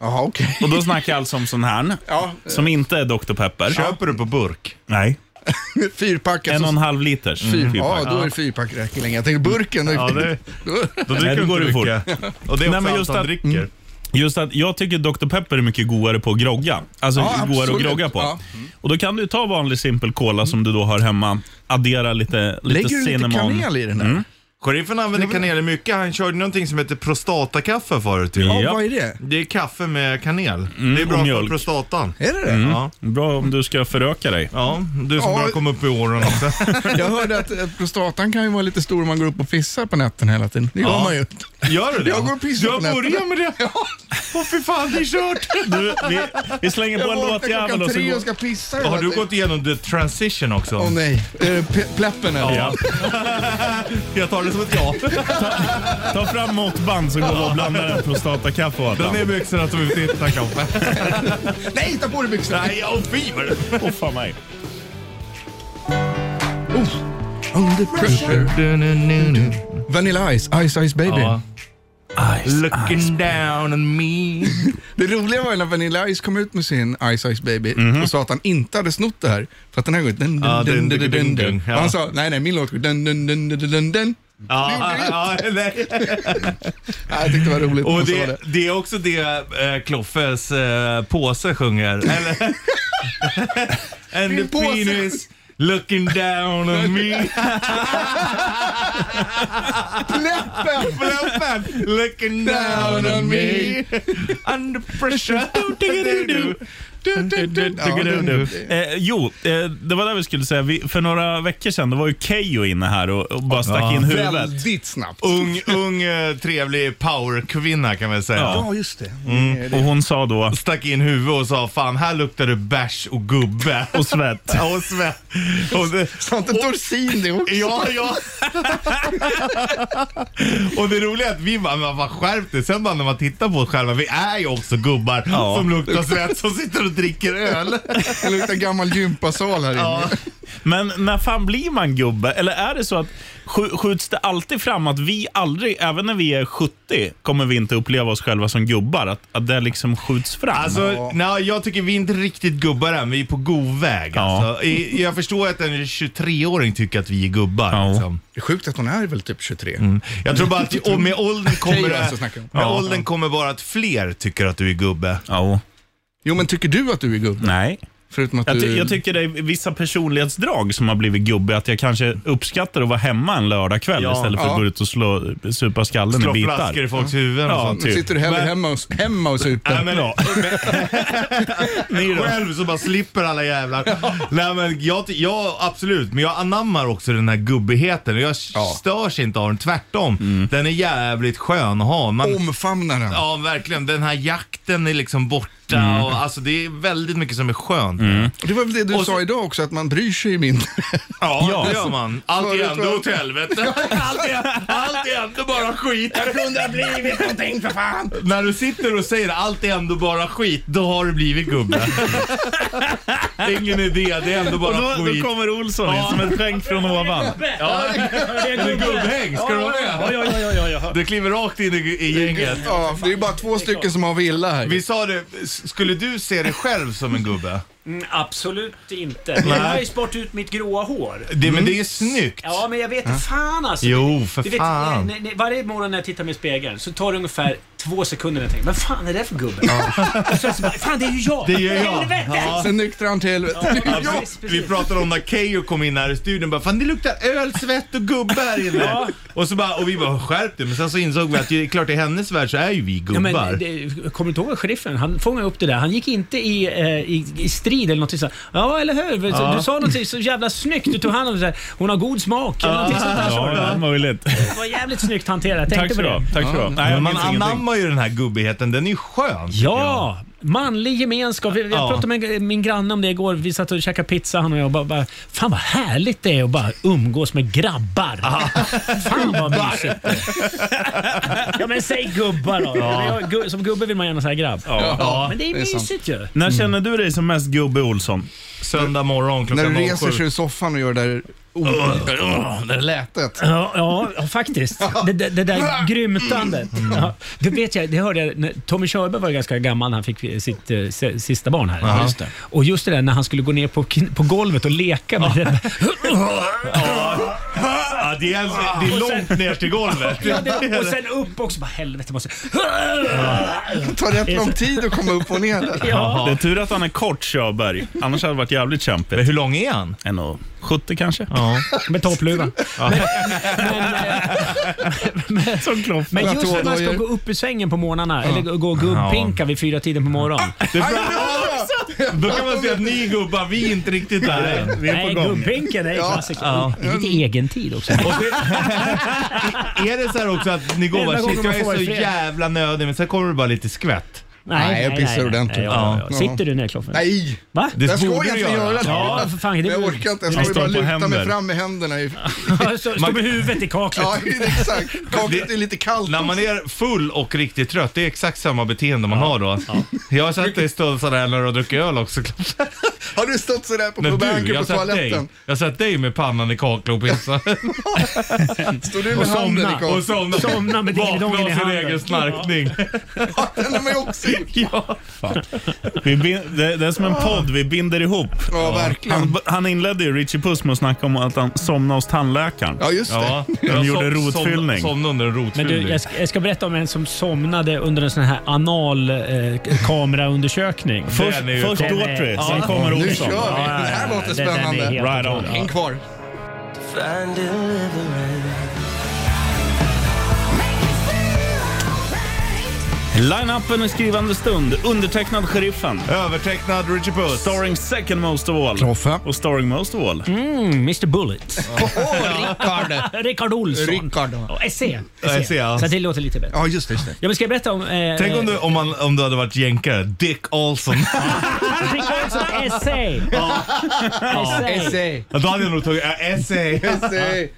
Jaha, okej. Och Då snackar jag alltså om sån här, Ja, som inte är Dr. Pepper. Köper du på burk? Nej, fyrpack. en och en halv liters fyr, fyrpack. ja, då är det fyrpack räcker länge. Jag tänkte burken. Då Ja, det, då, då Nej, dricker du går inte det fort. mycket. Och det är Nej, också men allt just han att- dricker. Just att jag tycker Dr. Pepper är mycket godare på att grogga. Alltså Ja, godare att grogga på. Ja. Och Då kan du ta vanlig simpel cola som du då har hemma, addera lite, lite Lägger du lite cinnamon. kanel i den där? Mm. Sheriffen använder kanel mycket. Han körde någonting som heter prostatakaffe förut. ju. Ja, vad är det? Det är kaffe med kanel. Mm, det är bra och för mjölk. prostatan. Är det det? Mm. Ja. Bra om du ska föröka dig. ja, du som Ja. börjar komma upp i åren också. Jag hörde att eh, prostatan kan ju vara lite stor om man går upp och pissar på nätterna hela tiden. Det gör Ja. man ju. Gör du det? Jag går och pissar Du har på nätterna. börjat med det? Ja. Åh fy fan, det är kört. Du, vi, vi slänger på Jag en vaknar låtjävel klockan och så tre och går... ska pissa. Har hela du tiden. gått igenom the transition också? Åh nej. Det pe- pleppen eller? Ja. Jag tar det som ett ja. Ta fram måttband så går vi och blandar en prostatakaffe åt Dra ner byxorna så vi får titta kaffe. Nej, ta på dig byxorna. Nej, åh fy vad det- Åh fan mig. Under pressure. Vanilla Ice, Ice Ice Baby. Ja. Looking down on me. Det roliga var ju när Vanilla Ice kom ut med sin Ice Ice Baby och sa att han inte hade snott det här. För att den här går dun, dun, Ja, dun, dun, dun, dun, dun, dun, dun. dun, ja. Och Han sa, nej nej, min låt går dun, dun, dun, dun, dun, dun. Ja, Det ja, nej. Ja, jag tyckte det var roligt. Och sa det, det är också det eh, Kloffes eh, påse sjunger. Eller? And Min the påse. penis looking down on me. Läppen! Fluffen looking down on me. Under pressure. Eh, jo, eh, det var det vi skulle säga. Vi, för några veckor sedan då var ju Keyyo inne här och, och bara stack Ja. in huvudet. Väldigt snabbt. Ung, ung eh, trevlig powerkvinna kan man säga. Ja. Ja, just det. Mm. Och hon sa då, Stack in huvudet och sa fan här luktar det bärs och gubbe. och svett. Ja, och svett. Och det, Sa inte Dorsin det också? Ja, ja. och det roliga är att vi bara, men vad skärp dig. Sen bara när man tittar på oss själva, vi är ju också gubbar Ja. som luktar svett som sitter och dricker öl. Det luktar gammal gympasal här inne. Ja. Men när fan blir man gubbe? Eller är det så att sk- skjuts det alltid fram att vi aldrig, även när vi är 70, kommer vi inte uppleva oss själva som gubbar? Att, att det liksom skjuts fram? Alltså, nej, jag tycker vi är inte riktigt gubbar än. Vi är på god väg. Ja. Alltså. I- Jag förstår att en 23-åring tycker att vi är gubbar. Ja. Liksom. Det är sjukt att hon är väl typ 23. Mm. Jag tror bara att och med åldern kommer, det, alltså snackar om. med åldern kommer bara att fler tycker att du är gubbe. Ja. Jo, men tycker du att du är gubbe? Nej. Förutom att Jag, ty- du... jag tycker det är vissa personlighetsdrag som har blivit gubbiga. Att jag kanske uppskattar att vara hemma en lördagkväll Ja. istället för Ja. att gå ut och slå, supa skallen Slå i bitar. flaskor i folks huvuden och Ja, sånt. typ. Sitter du hellre Men- hemma och, hemma och super? Nej, men, Ja. Själv så bara slipper alla jävlar. Nej men jag, jag, absolut, men jag anammar också den här gubbigheten och jag Ja. störs inte av den. Tvärtom. Mm. Den är jävligt skön att ha. Man, Omfamnar den. ja verkligen, den här jakten är liksom borta Mm. och alltså det är väldigt mycket som är skönt. Det var väl det du Och sa så- idag också, att man bryr sig mindre. Ja, Ja. det gör man. Allt är ändå åt helvete. Allt är, allt är ändå bara skit. Jag kunde ha blivit någonting för fan. När du sitter och säger allt är ändå bara skit, då har du blivit gubbe. Ingen idé, det är ändå Och bara då, skit. då kommer Olsson in som ett skänk från ovan. Ja, är det gubbhäng? Ska du vara med? Ja, ja, ja, ja, ja. Du kliver rakt in i, i gänget. Ja, det är bara två stycken som har villa här. Vi sa det, skulle du se dig själv som en gubbe? Mm, absolut inte. Jag har ju spart ut mitt gråa hår. Det, Men det är snyggt. Ja, men jag vet fan alltså. Jo, för Du vet, fan. när- när- varje morgon när jag tittar mig i spegeln så tar det ungefär två sekunder när jag tänker, vad fan är det för gubbe? Och sen så bara, fan det är ju jag! Det gör jag. Helvete! Ja. Sen nyktrar han till. Ja, Ja, precis, vi precis. pratade om när Keyyo kom in här i studion bara, fan det luktar öl, svett och gubbe här inne. Ja. Och, så bara, och vi bara, skärp dig. Men sen så insåg vi att det är klart i hennes värld så är ju vi Ja, gubbar. men, det, kommer du inte ihåg sheriffen? Han fångade upp det där. Han gick inte i, eh, i, i strid eller något sånt. Ja, eller hur? Ja. Du sa något så jävla snyggt. Du tog hand om det. så här, Hon har god smak. Eller någonting sånt där sa Ja, du. det är möjligt. Det var jävligt snyggt hanterat. Jag Tack tänkte så på du det. Tack så du ha. Nej, Men jag man minns ingenting. anammar ju den här gubbigheten, den är ju skön. tycker Ja! Manlig gemenskap. Jag Ja. pratade med min granne om det igår. Vi satt och käkade pizza han och jag. Och bara, bara, fan vad härligt det är att bara umgås med grabbar. Fan vad mysigt det är. Ja men säg gubbar då. Jag, gu- som gubbe vill man gärna säga grabb. Ja. Men det är det är sant. mysigt ju. När känner du dig som mest gubbe Olsson? jag. Söndag morgon När klockan du reser 07. sig ur soffan och gör det där, oh, det där lätet. Ja, ja, faktiskt. Det, det, det där grymtandet. Ja, det vet jag, det hörde jag när Tommy Körberg var ganska gammal när han fick sitt eh, s- sista barn här. Ja. Just det. Och just det där när han skulle gå ner på, på golvet och leka med det. Ja, det är, det är långt sen- ner till golvet. Ja, det, och sen upp också. Bara, helvete måste... Det tar rätt lång tid att komma upp och ner där. Ja. Det är tur att han är kort Körberg. Annars hade det varit jävligt kämpigt. Men hur lång är han? 1,70 kanske. Ja. Med toppluva. Som Kloffe. Men Jag just tror när man ska gå upp ur sängen på morgnarna, eller gå- och gubbpinka vid fyra tiden på morgonen. Det är bra. Då kan man säga att ni gubbar, vi är inte riktigt där än. Vi är Nej, på gång. gubbpinken är Ja. klassiker. Ja. Det är lite egen tid också. Och det, är det så här också att ni går Enda bara shit jag är så i fred." jävla nödig men sen kommer det bara lite skvätt. Nej, jag pissar ordentligt. Nej, ja, ja, ja. Ja. Sitter du ner Kloffe? Nej, Va? Det jag ska egentligen göra. det. Ja, för fan. Det Men jag orkar inte. Jag ska bara luta mig händer. fram med händerna. i- Stå med huvudet i kaklet. Ja, exakt. Kaklet är lite kallt. När man är full och riktigt trött, det är exakt samma beteende man har då. Jag har sett dig stå sådär när du har druckit öl också. Har du stått sådär på Men Pub du, Anchor jag på sett dig. toaletten? Jag har sett dig med pannan i kaklet och pissa. Står du Och med handen i somna. Och kaklet? somna. Somna med dingedongen i av sin handen. egen snarkning. Den har man ju också Vi bin, det, det är som en podd, vi binder ihop. Ja, verkligen. Han, han inledde ju Richie Puss med att snacka om att han somnade hos tandläkaren. Ja, just det. Ja. De gjorde som- rotfyllning. Som, somnade under en Men rotfyllning. du, jag ska, jag ska berätta om en som somnade under en sån här anal eh, kameraundersökning. Först, först Daughtry, ja, sen kommer Nu Olsson. kör vi. Ja, Det här låter spännande. Right on. Häng kvar. Line-upen i skrivande stund. Undertecknad Sheriffen. Övertecknad Richie Puss. Starring second most of all. Kloffe. Och starring most of all. Mm, Mr Bullet. Rickard. Rickard Olsson. Rickard. Och SE. Ja, SE, ja. Så att det låter lite bättre. Ja, just det. Just det. Ja, men ska jag berätta om... Eh, Tänk om du, om, man, om du hade varit jänkare. Dick Olsson. Rickard Olsson, SE. SE. Ja, Då hade jag nog tagit. Essay.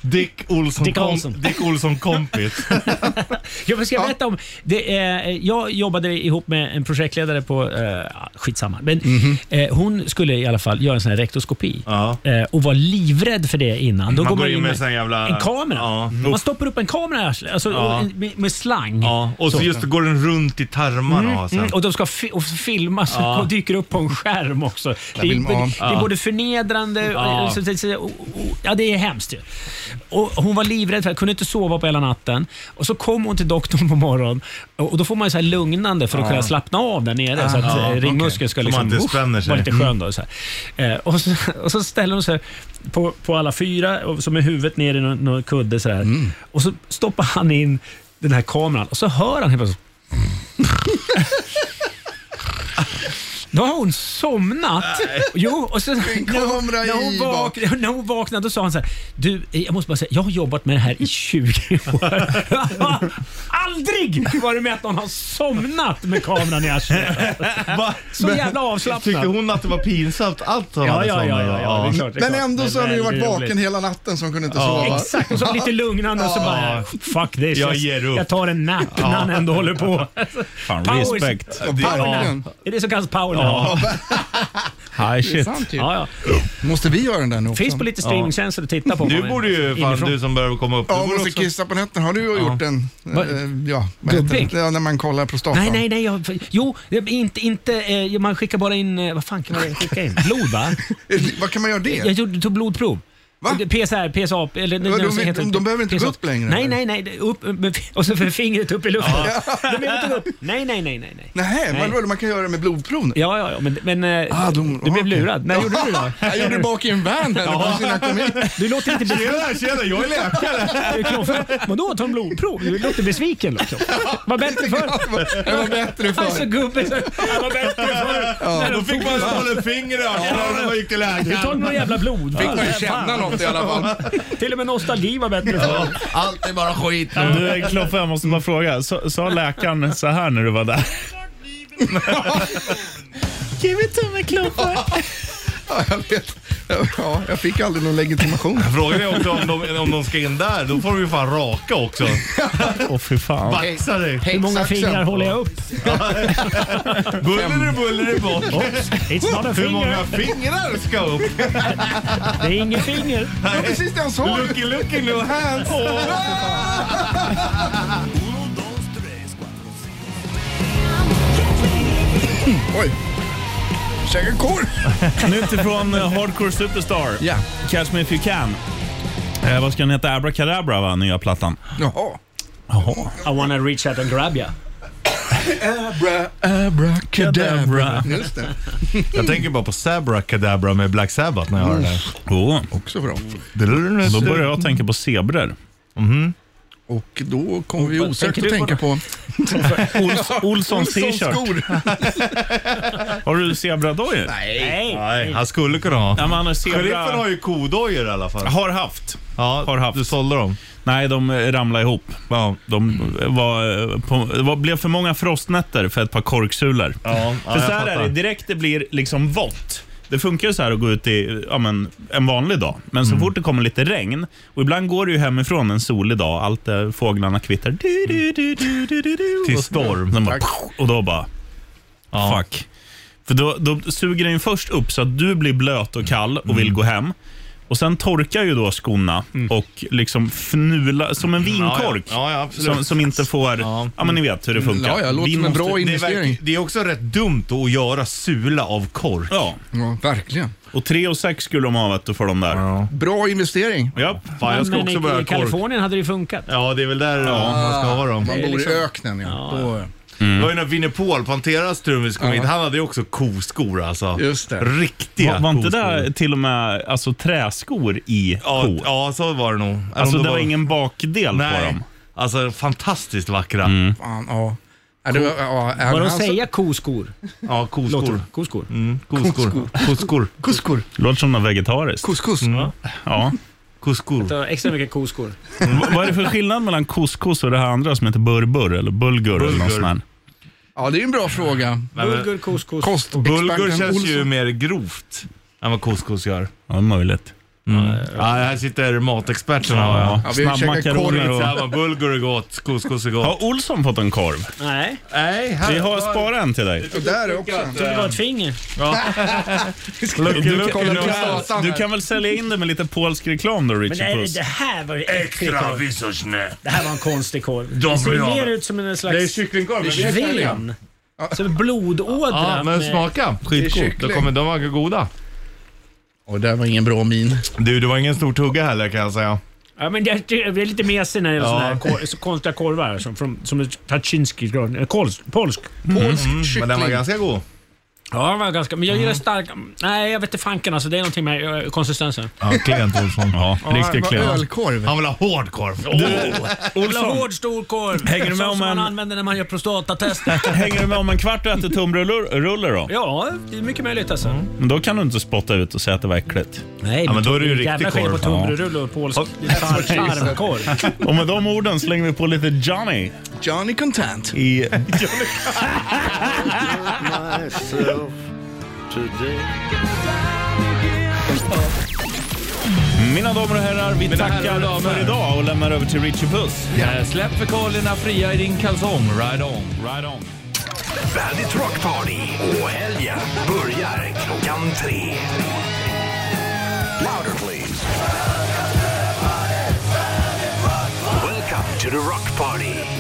Dick Olsson, Dick kom- Olsson. Dick Olsson kompis. Ja, men ska jag berätta om... Det, eh, jag jobbade ihop med en projektledare på... Eh, skitsamma. Men, eh, hon skulle i alla fall göra en sån här rektoskopi Ja. eh, och var livrädd för det innan. Då Man går man in med sån jävla- en kamera. Ja. Man stoppar upp en kamera alltså, Ja. med, med slang. Och så just går den runt i tarmarna. och sen. Mm, och de ska fi och filmas Ja. och dyker upp på en skärm också. Det är, det är både förnedrande Ja. och, så- så- så- och, och, Ja, det är hemskt ju. Och hon var livrädd, för att kunde inte sova på hela natten. Och Så kom hon till doktorn på morgonen och och då får man ju så här lugnande för att kunna slappna av där nere. så att Ja, eh, ringmuskeln ska Så liksom man inte uff, spänner sig. vara lite Mm. skön. Då, så här. Eh, och, så, och så ställer hon sig på, på alla fyra, och så med huvudet ner i någon, någon kudde. Så. Mm. Och så stoppar han in den här kameran och så hör han helt plötsligt Då har hon somnat. Jo, och så, när, hon, när, hon i vak, när hon vaknade då sa han så här, du, jag måste bara säga, jag har jobbat med det här i 20 år. Aldrig var det med att någon har somnat med kameran i arslet. Så jävla avslappnad. Tyckte hon att det var pinsamt allt hon Ja, ja, ja, ja, ja, det är klart. Men ändå så har du ju varit vaken hela natten så hon kunde inte sova. Exakt, och så lite lugnande och så bara, fuck this. Jag ger upp. jag tar en nap när han ändå håller på. Fan, Power- respect. Ja, verkligen. Är det så kallas power Ja. shit. sant ju. Ja, ja. Måste vi göra den där nu också? Finns på lite streamingtjänster att titta på. Du borde ju, fan Inifrån. du som börjar komma upp. Ja, du man ska kissa på nätterna. Har du gjort en... Va? eh, Ja, Gubbig? Ja, när man kollar prostatan. Nej, nej, nej. Jag, jo, inte, inte, eh, man skickar bara in... eh, Vad fan kan man skicka in? Blod, va? Vad kan man göra det? Jag gjorde, tog blodprov. Va? PSR, PSA, eller... Ja, de- så heter de- de behöver inte gå PSA. upp längre, Nej, nej, nej. Upp, med, och så för fingret upp i luften. De behöver inte gå upp. Nej, nej, nej, nej. nej. Nej, Nej. vadå, man kan göra det med blodprov? Ja, ja, ja, men, men eh, Ah, de- du blev lurad. När gjorde du det då? Jag gjorde det bak i en van här ja. jag. Du låter inte besviken. Tjena, tjena, jag är läkare. Vadå ta en blodprov? Du låter besviken. Kloffe. Var bättre förr. Det var bättre förr. gubbig så han var bättre förr. När Då de fick man hålla ett finger i ögonen när man gick till Du tar några jävla blod. Fick man ju känna något i alla fall. Till och med nostalgi var bättre förr. Allt är bara skit Du, Kloffe, jag måste bara fråga. Sa sa läkaren så här när du var där? Give it to me, Kloffe. Ja, jag vet. Ja, jag fick aldrig någon legitimation. Frågan är också om de, om de ska in där, då får de ju fan raka också. Åh, fy fan. Baxa dig. Hur många Häcksaxen. fingrar håller jag upp? Buller buller bort. It's not a Hur många finger. fingrar ska upp? Det är inget finger. Det var precis det han sa. Looky looky no hands. Oj. Käka korv. Nytt ifrån eh, Hardcore Superstar. Ja. Catch Me If You Can. Eh, vad ska den heta? Abracadabra, va? Nya plattan. Jaha. Jaha. I wanna reach out and grab ya. Abra, abracadabra. Just det. Jag tänker bara på Sabra Cadabra med Black Sabbath när jag hör det. Oh. Också bra. Då börjar jag tänka på zebror. Och då kommer vi osökt att tänka på... Ols, Olssons t-shirt. Har du zebradojor? Nej. Nej, han skulle kunna ha. Ja, han har Sheriffen zebra... har ju kodojor i alla fall. Har haft. Ja, Har haft. Du sålde dem? Nej, de eh, ramlade ihop. Ja. De var, eh, på, det var, blev för många frostnätter för ett par korksulor. Ja, ja, för så här är det, direkt det blir liksom vått. Det funkar ju så här att gå ut i ja, men, en vanlig dag, men Mm. så fort det kommer lite regn, och ibland går det ju hemifrån en solig dag, allt eh, fåglarna kvittrar. Du, du, du, du, du, du, du, Till och- storm. De bara, och då bara, Ja. fuck. För då, då suger den först upp så att du blir blöt och kall och Mm. vill gå hem. Och Sen torkar ju då skorna och liksom fnula, som en vinkork. Ja, ja, absolut. som, som inte får... Ja. men ni vet hur det funkar. Ja, ja, låter Vin som en måste- bra Det är, investering. verk- det är också rätt dumt att göra sula av kork. Ja, Ja, verkligen. och 3 och 6 skulle de ha vet du, för de där. Ja. Bra investering. Fan, jag ska men också i, börja i kork. Kalifornien hade det ju funkat. Ja, det är väl där man ska ha dem. Man bor liksom- i öknen, ja. Då, Det var ju när Vinnie Paul, Panteras trummis, kom hit. Han hade ju också koskor alltså. Just det. Riktiga Var, var inte koskor. det till och med alltså, träskor i Ja, ko? ja, så var det nog. Eller Alltså det var ingen bakdel på Nej, dem. alltså fantastiskt vackra. fan, ja. Det var, ja, även Vadå han- säga koskor? Ja, koskor. Låter koskor? Mm, koskor. Koskor. Kuskor. Låter som något vegetariskt. Couscous. Ja. Koskor. Extra mycket koskor. V- Vad är det för skillnad mellan couscous och det här andra som heter burbur eller bulgur? Eller något Bulgur. sånt? Ja, det är en bra fråga. Bulgur, couscous. Kostexperten Bulgur känns ju Olsson. mer grovt än vad couscous gör. Ja, det möjligt. Ja, här sitter matexperterna. Ja, Ja. Ja, Snabbmakaroner korv. och... Ja, men bulgur är gott, couscous är gott. Har Olsson fått en korv? Nej, Nej, här Vi har sparat en till dig. Där är också. det var ett finger. Du, du, kolla på du, satan du kan väl sälja in det med lite polsk reklam då, Men Richie nej, det här var ju korv. visorsnä. Det här var en konstig korv. De Det ser mer det. ut som en Det är slags kycklingkorv. men vi är färdiga. ven. Som en blodådra. Ja, men med- smaka. De, kommer, de var goda. Och det var ingen bra min. Du, det var ingen stor tugga heller kan jag säga. Ja, men jag, jag är lite mesig när det är Ja. såna här kor, så konstiga korvar som, från, som är Taczynski. kols- Polsk. Polsk Mm, men den var kyckling. ganska god. Ja, den var ganska... Men jag gillar stark... Nej, jag vet inte fanken alltså. Det är någonting med eh, konsistensen. Ja, klent Olsson. Ja, riktigt det klent. ölkorv. Han vill ha hård korv. Ha Olsson, hård stor korv. Hänger du med om som man en- använder när man gör prostatatester. hänger du med om en kvart och äter tunnbrödsrullar då? ja, det är mycket möjligt alltså. Men då kan du inte spotta ut och säga att det var äckligt. Nej, Ja, men då är det ju jävla riktig skillnad på korv. tunnbrödsrulle och polsk tarmkorv. Och med de orden slänger vi på lite Johnny Johnny Content. i... Mina damer och herrar, vi herrar och tackar damer. för idag och lämnar över till Richie Puss. Ja, släpp fekalierna fria i din kalsong. Ride on. Right on. Bandit Rock Party och helgen börjar klockan tre. Louder please. Welcome to the Rock Party.